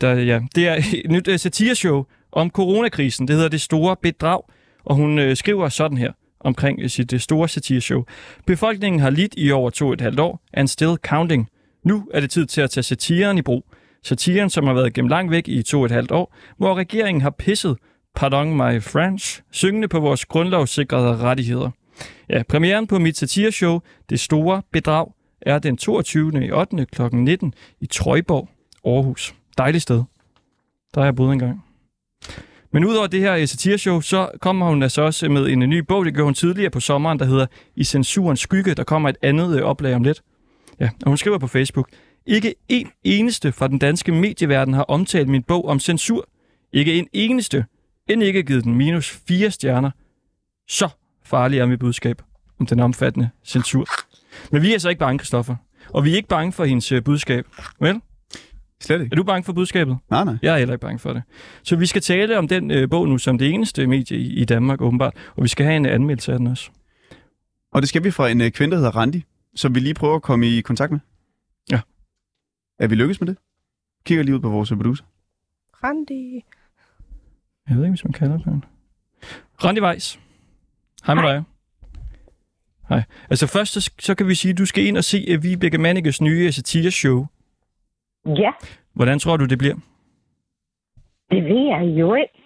der ja, det er et nyt uh, satireshow om coronakrisen. Det hedder Det Store Bedrag, og hun øh, skriver sådan her omkring uh, sit uh, store satireshow. Befolkningen har lidt i over to og et halvt år, and still counting. Nu er det tid til at tage satiren i brug. Satiren, som har været gemt langt væk i to og et halvt år, hvor regeringen har pisset, pardon my French, syngende på vores grundlovssikrede rettigheder. Ja, premieren på mit satireshow, Det Store Bedrag, er den 22. i 8. kl. 19 i Trøjborg, Aarhus. Dejligt sted. Der har jeg boet engang. Men udover det her øh, satireshow, så kommer hun altså også med en øh, ny bog, det gør hun tidligere på sommeren, der hedder I censurens skygge. Der kommer et andet øh, oplag om lidt. Ja, og hun skriver på Facebook, ikke en eneste fra den danske medieverden har omtalt min bog om censur. Ikke en eneste. End ikke givet den minus fire stjerner. Så farlig er mit budskab om den omfattende censur. Men vi er så ikke bange, Kristoffer. Og vi er ikke bange for hendes budskab. Vel? Slet ikke. Er du bange for budskabet? Nej, nej. Jeg er heller ikke bange for det. Så vi skal tale om den øh, bog nu som det eneste medie i, i Danmark, åbenbart. Og vi skal have en anmeldelse af den også. Og det skal vi fra en øh, kvinde, der hedder Randi, som vi lige prøver at komme i kontakt med. Ja. Er vi lykkes med det? Kigger lige ud på vores producer. Randi. Jeg ved ikke, hvis man kalder den. Randi Weiss. Hej med dig. Hej. Altså først, så, så kan vi sige, at du skal ind og se uh, Vibeke Mannickes nye satireshow. Ja, Hvordan tror du, det bliver? det ved jeg jo ikke.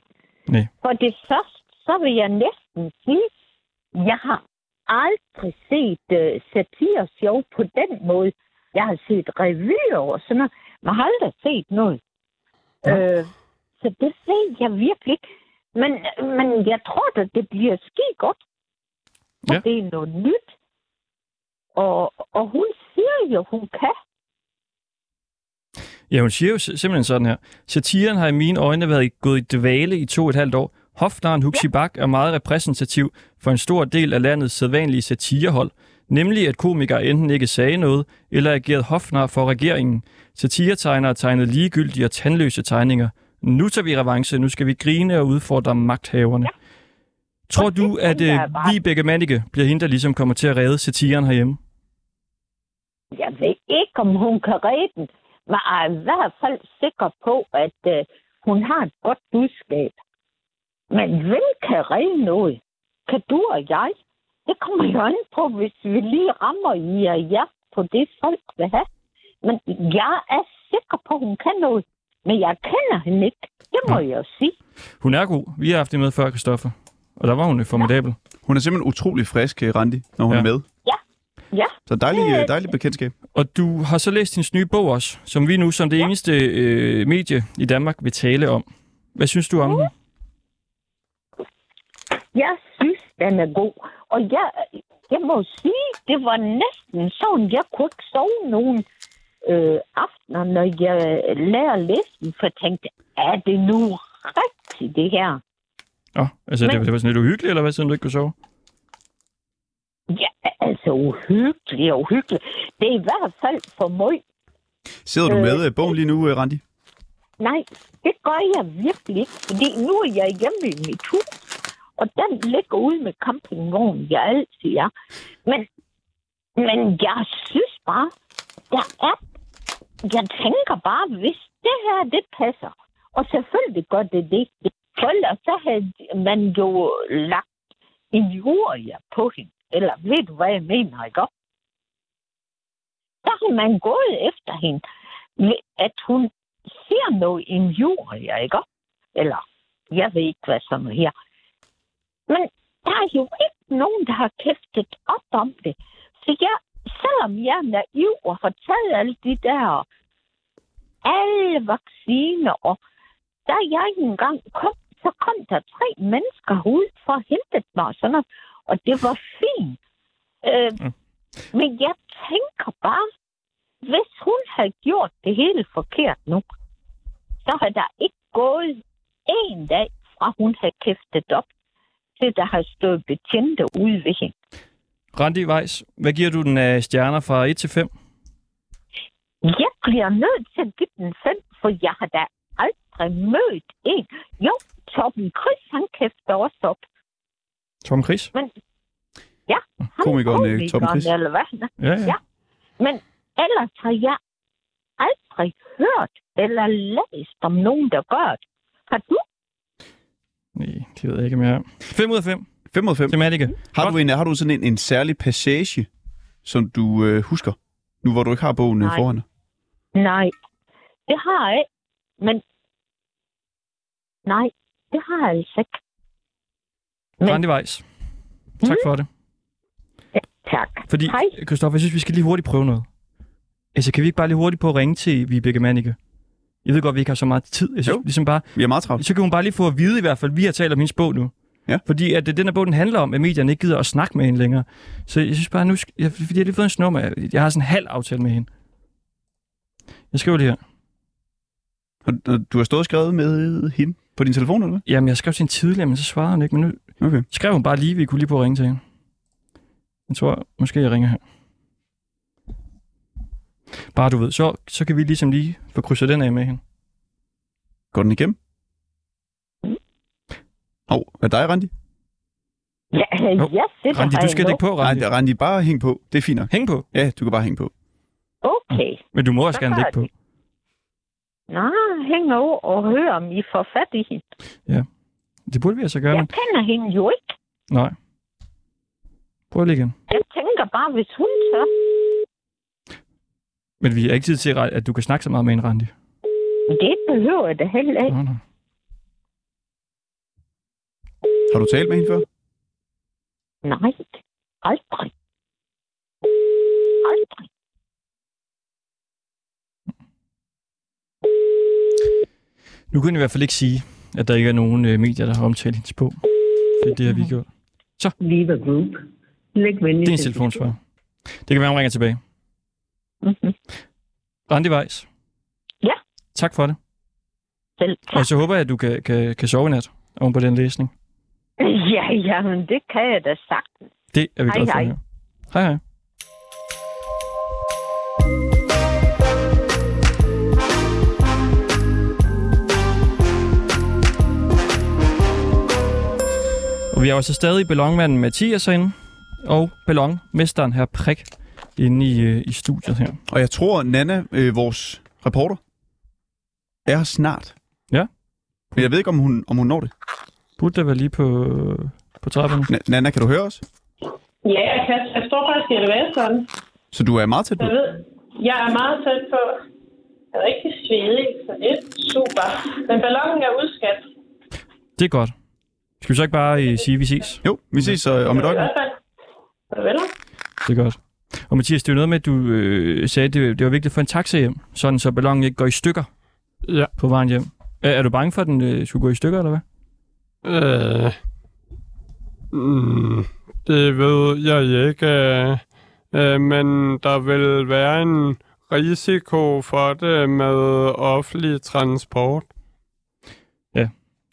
Nej. For det første, så vil jeg næsten sige, jeg har aldrig set uh, satireshow på den måde. Jeg har set revyer og sådan noget. Man har aldrig set noget. Ja. Øh, så det ved jeg virkelig ikke. Men, men jeg tror at det bliver ski godt. Ja. det er noget nyt. Og, og hun siger jo, hun kan. Ja, hun siger jo sim- simpelthen sådan her. Satiren har i mine øjne været gået i dvale i to og et halvt år. Hofnaren Huxi Bak er meget repræsentativ for en stor del af landets sædvanlige satirehold. Nemlig at komikere enten ikke sagde noget, eller agerede hofnar for regeringen. Satiretegnere tegnede ligegyldige og tandløse tegninger. Nu tager vi revanche, nu skal vi grine og udfordre magthaverne. Ja. Tror du, at øh. Vibeke Mannicke bliver hende, der ligesom kommer til at redde satiren herhjemme? Jeg ved ikke, om hun kan redde den, men jeg er i hvert fald sikker på, at øh, hun har et godt budskab. Men hvem kan redde noget? Kan du og jeg? Det kommer jo an på, hvis vi lige rammer i og ja på det, folk vil have. Men jeg er sikker på, at hun kan noget. Men jeg kender hende ikke. Det må jeg jo sige. Hun er god. Vi har haft det med før, Christoffer. Og der var hun jo formidabel. Hun er simpelthen utrolig frisk, øh, Randi, når hun Ja. er med. Ja, Så dejlig, dejlig bekendtskab. Og du har så læst hendes nye bog også, som vi nu som det eneste øh, medie i Danmark vil tale om. Hvad synes du om den? jeg synes, den er god. Og jeg, jeg må sige, det var næsten sådan, jeg kunne ikke sove nogen øh, aftener, når jeg lærer at læse den, for jeg tænkte, er det nu rigtigt, det her? Åh, altså, det, Men- det var sådan lidt uhyggeligt, eller hvad, siden du ikke kunne sove? Ja, altså uhyggeligt og uhyggeligt. Det er i hvert fald for mig. Sidder du Øh, med øh, bogen lige nu, øh, Randi? Nej, det gør jeg virkelig ikke, fordi nu er jeg hjemme i mit hus, og den ligger ude med campingvognen, jeg altid er. Men, men jeg synes bare, der er... Jeg tænker bare, hvis det her, det passer, og selvfølgelig gør det det, for ellers så havde man jo lagt en jord på hende. Eller ved du, hvad jeg mener, ikke? Der har man gået efter hende, ved at hun ser noget i en jord, ikke? Eller, jeg ved ikke, hvad som er her. Men der er jo ikke nogen, der har kæftet op om det. Så jeg, selvom jeg er naiv og har taget alle de der, alle vacciner, og da jeg engang kom, så kom der tre mennesker ud for at hente mig og sådan noget, og det var fint. Øh, Mm. Men jeg tænker bare, hvis hun havde gjort det hele forkert nu, så har der ikke gået en dag fra hun havde kæftet op, til der har stået betjente ude ved hende. Randi Weiss, hvad giver du den af stjerner fra 1 til 5? Jeg bliver nødt til at give den fem, for jeg har da aldrig mødt en. Jo, Torben Chris, han kæfter også op. Tom Chris? Han Komikeren, er øh, Torben Chris. Eller hvad. Ja, ja. Ja. Men ellers har jeg aldrig hørt eller læst om nogen, der gør det. Har du? Nej, det ved jeg ikke mere. 5 ud af 5 5 ud af 5. til Malike. Har du, en, har du sådan en, en særlig passage, som du øh, husker? Nu hvor du ikke har bogen øh, Nej. foran dig. Nej, det har jeg ikke. Men nej, det har jeg altså ikke. Men- Randi Weiss. Tak for det. Tak. Fordi, Hej. Christoffer, jeg synes, vi skal lige hurtigt prøve noget. Altså, kan vi ikke bare lige hurtigt på at ringe til Vibeke Mannicke? Jeg ved godt, vi ikke har så meget tid. Jeg synes, Jo. ligesom bare, Vi er meget travlt. så kan hun bare lige få at vide i hvert fald, vi har talt om hendes bog nu. Ja. Fordi at det, den her bog, den handler om, at medierne ikke gider at snakke med hende længere. Så jeg synes bare, nu, jeg, fordi jeg har lige fået en snummer. Jeg, jeg har sådan en halv aftale med hende. Jeg skriver det her. Og, og du har stået og skrevet med hende på din telefon, eller hvad? Jamen, jeg skrev til hende tidligere, men så svarede hun ikke. Men nu Okay. skrev hun bare lige, vi kunne lige på at ringe til hende. Jeg tror, måske jeg ringer her. Bare du ved, så, så kan vi ligesom lige få krydset den af med hende. Går den igennem? Hov, oh, er dig, Randi? Ja, Jo, jeg sidder Randi, du skal ikke på, Nej, Randi. det er Randi, bare hæng på. Det er fint nok. Hæng på. Ja, du kan bare hænge på. Okay. Men du må også Så gerne lægge på. Nå, hæng over og hør, om I får fat i hende. Det burde vi altså gøre, Jeg kender hende jo ikke. nej. Prøv lige igen. Jeg tænker bare, hvis hun tør. Men vi har ikke tid til, at du kan snakke så meget med en Randi. Det behøver jeg da heller ikke. Nå, nå. Har du talt med hende før? Nej, aldrig. Aldrig. Nu kan jeg i hvert fald ikke sige, at der ikke er nogen øh, medier, der har omtalt hendes bog. For det har vi gjort. Viva Group. Læg venlig Det er en telefonsvar. Det kan være, hun ringer tilbage. Mm-hmm. Randi Weiss. Ja. Tak for det. Selv tak. Og så håber jeg, at du kan, kan, kan sove i nat oven på den læsning. Ja, jamen, det kan jeg da sagtens. Det er vi Hej, glade for hej. Hej hej. Og vi er også stadig ballonmanden Mathias herinde, og ballonmesteren her Prik inde i, øh, i studiet her. Og jeg tror, Nana, øh, vores reporter, er her snart. Ja. Men jeg ved ikke, om hun, om hun når det. Burde der være lige på, på trapperne? Na- Nana, kan du høre os? Ja, jeg, kan, jeg står faktisk i elevatoren. Så du er meget tæt på? Jeg ved, jeg er meget tæt på. Jeg er rigtig svedig, så det er super. Men ballonen er udskat. Det er godt. Skal vi så ikke bare øh, sige, at vi ses? Jo, vi ses øh, om et øjeblik. Det er godt. Og Mathias, det er jo noget med, at du øh, sagde, at det, det var vigtigt at få en taxa hjem, sådan så ballonen ikke går i stykker Ja. på vejen hjem. Er, er du bange for, at den øh, skulle gå i stykker, eller hvad? Øh, mm, Det ved jeg ikke, øh, øh, men der vil være en risiko for det med offentlig transport.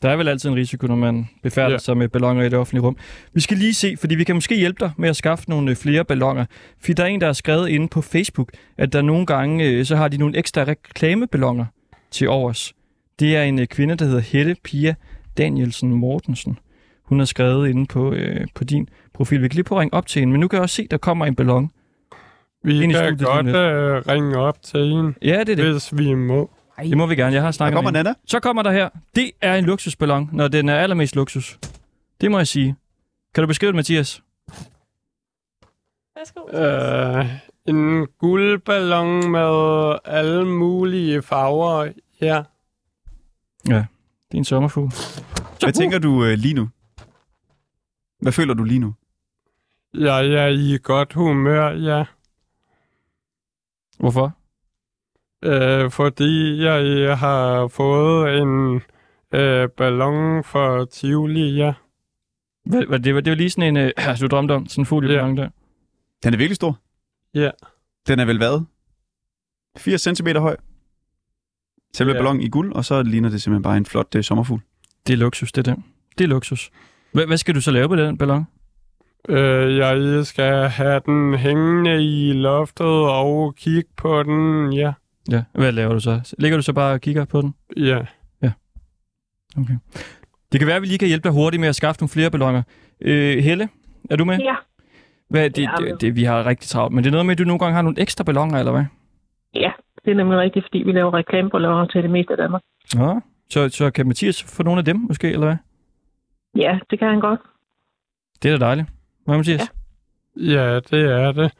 Der er vel altid en risiko, når man befærder ja. Sig med ballonger i det offentlige rum. Vi skal lige se, fordi vi kan måske hjælpe dig med at skaffe nogle øh, flere ballonger. Fordi der er en, der har skrevet inde på Facebook, at der nogle gange, øh, så har de nogle ekstra reklameballonger til overs. Det er en øh, kvinde, der hedder Hette Pia Danielsen Mortensen. Hun har skrevet inde på, øh, på din profil. Vi kan lige prøve at ringe op til hende, men nu kan jeg også se, at der kommer en ballon. Vi kan godt øh, ringe op til en, Ja, det er det. hvis vi må. Det må vi gerne. Jeg har Der snakket kommer med. Nana. Så kommer der her. Det er en luksusballon, når den er allermest luksus. Det må jeg sige. Kan du beskrive det, Mathias? Værsgo. Øh, en guldballon med alle mulige farver. Ja. Det er en sommerfugl. Hvad tænker du øh, lige nu? Hvad føler du lige nu? Jeg er i godt humør, ja. Hvorfor? Øh, fordi jeg har fået en øh, ballon for Tivoli, ja. Hvad, hvad, det, var, det var lige sådan en, øh, du drømte om, sådan en fugl i Ja. der. Den er virkelig stor. Ja. Den er vel hvad? 80 cm høj. Selve Ja. ballon i guld, og så ligner det simpelthen bare en flot uh, sommerfugl. Det er luksus, det der. Det er luksus. Hvad, hvad skal du så lave på den ballon? Øh, jeg skal have den hængende i loftet og kigge på den, ja. Ja, hvad laver du så? Ligger du så bare og kigger på den? Ja. Okay. Det kan være, at vi lige kan hjælpe dig hurtigt med at skaffe nogle flere balloner. Øh, Helle, er du med? Ja. Hvad, det, Ja, det, det, vi har rigtig travlt, men det er noget med, at du nogle gange har nogle ekstra balloner, eller hvad? Ja, det er nemlig rigtigt, fordi vi laver reklameballoner til det meste af Danmark. Ja. Så, så kan Mathias få nogle af dem, måske, eller hvad? Ja, det kan han godt. Det er da dejligt. Hvad, Mathias? Ja. Ja, det er det.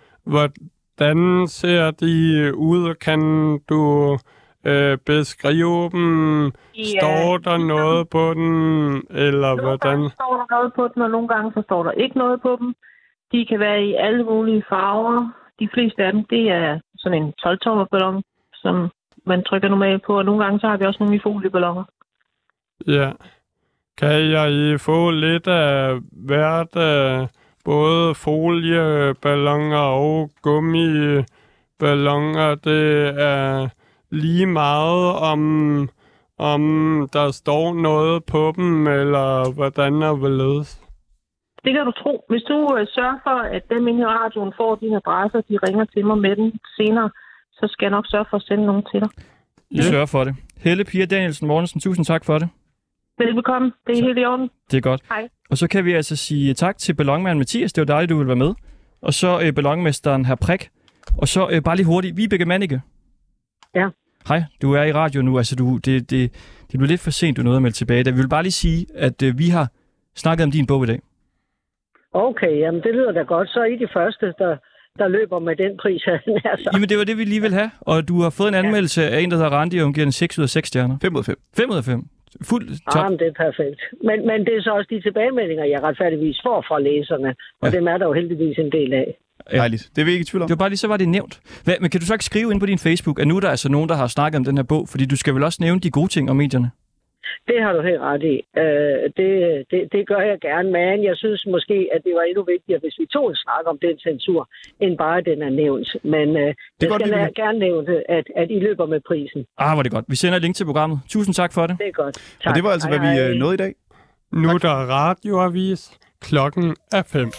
Hvordan ser de ud? Kan du øh, beskrive dem? Ja, Står der noget på den? Eller Nogle hvordan? gange står der noget på dem, og nogle gange så står der ikke noget på dem. De kan være i alle mulige farver. De fleste af dem, det er sådan en 12-tommer ballon, som man trykker normalt på. Og nogle gange så har vi også nogle i folieballoner. Ja. Kan jeg få lidt af hvert af både folieballoner og gummiballoner? Det er lige meget om, om der står noget på dem, eller hvordan er hvorledes. Det kan du tro. Hvis du øh, sørger for, at dem inde i radioen får din adresse, de ringer til mig med den senere, så skal jeg nok sørge for at sende nogen til dig. Vi sørger for det. Helle Pia Danielsen Mortensen, tusind tak for det. Velbekomme. Det er helt i orden. Det er godt. Hej. Og så kan vi altså sige tak til ballonmanden Mathias. Det var dejligt, du ville være med. Og så øh, ballonmesteren her Prik. Og så øh, bare lige hurtigt, Vibeke Mannicke. Ja. Hej, du er i radio nu. Altså, du, det, det, det blev lidt for sent, du nåede at melde tilbage. Da vi vil bare lige sige, at øh, vi har snakket om din bog i dag. Okay, jamen det lyder da godt. Så er I de første, der, der løber med den pris, han er så. Jamen, det var det, vi lige vil have. Og du har fået en anmeldelse af en, der hedder Randi, og hun giver den 6 ud af 6 stjerner. 5 ud af 5. 5 ud af 5. Fuld top. Ah, men det er perfekt. Men, men det er så også de tilbagemeldinger, jeg retfærdigvis får fra læserne. Og Ja. ja. dem er der jo heldigvis en del af. Ja. Dejligt. Det er vi ikke i tvivl om. Det var bare lige, så var det nævnt. Hvad, men kan du så ikke skrive ind på din Facebook, at nu er der altså nogen, der har snakket om den her bog? Fordi du skal vel også nævne de gode ting om medierne? Det har du helt ret i. Øh, det, det, det gør jeg gerne, men jeg synes måske, at det var endnu vigtigere, hvis vi tog en snak om den censur, end bare at den er nævnt. Men øh, jeg godt, skal vi gerne nævne, at, at I løber med prisen. Ah, var det godt. Vi sender et link til programmet. Tusind tak for det. Det er godt. Tak. Og det var altså, Hej, hvad vi hej. øh, nåede i dag. Nu er der radioavis. Klokken er fem.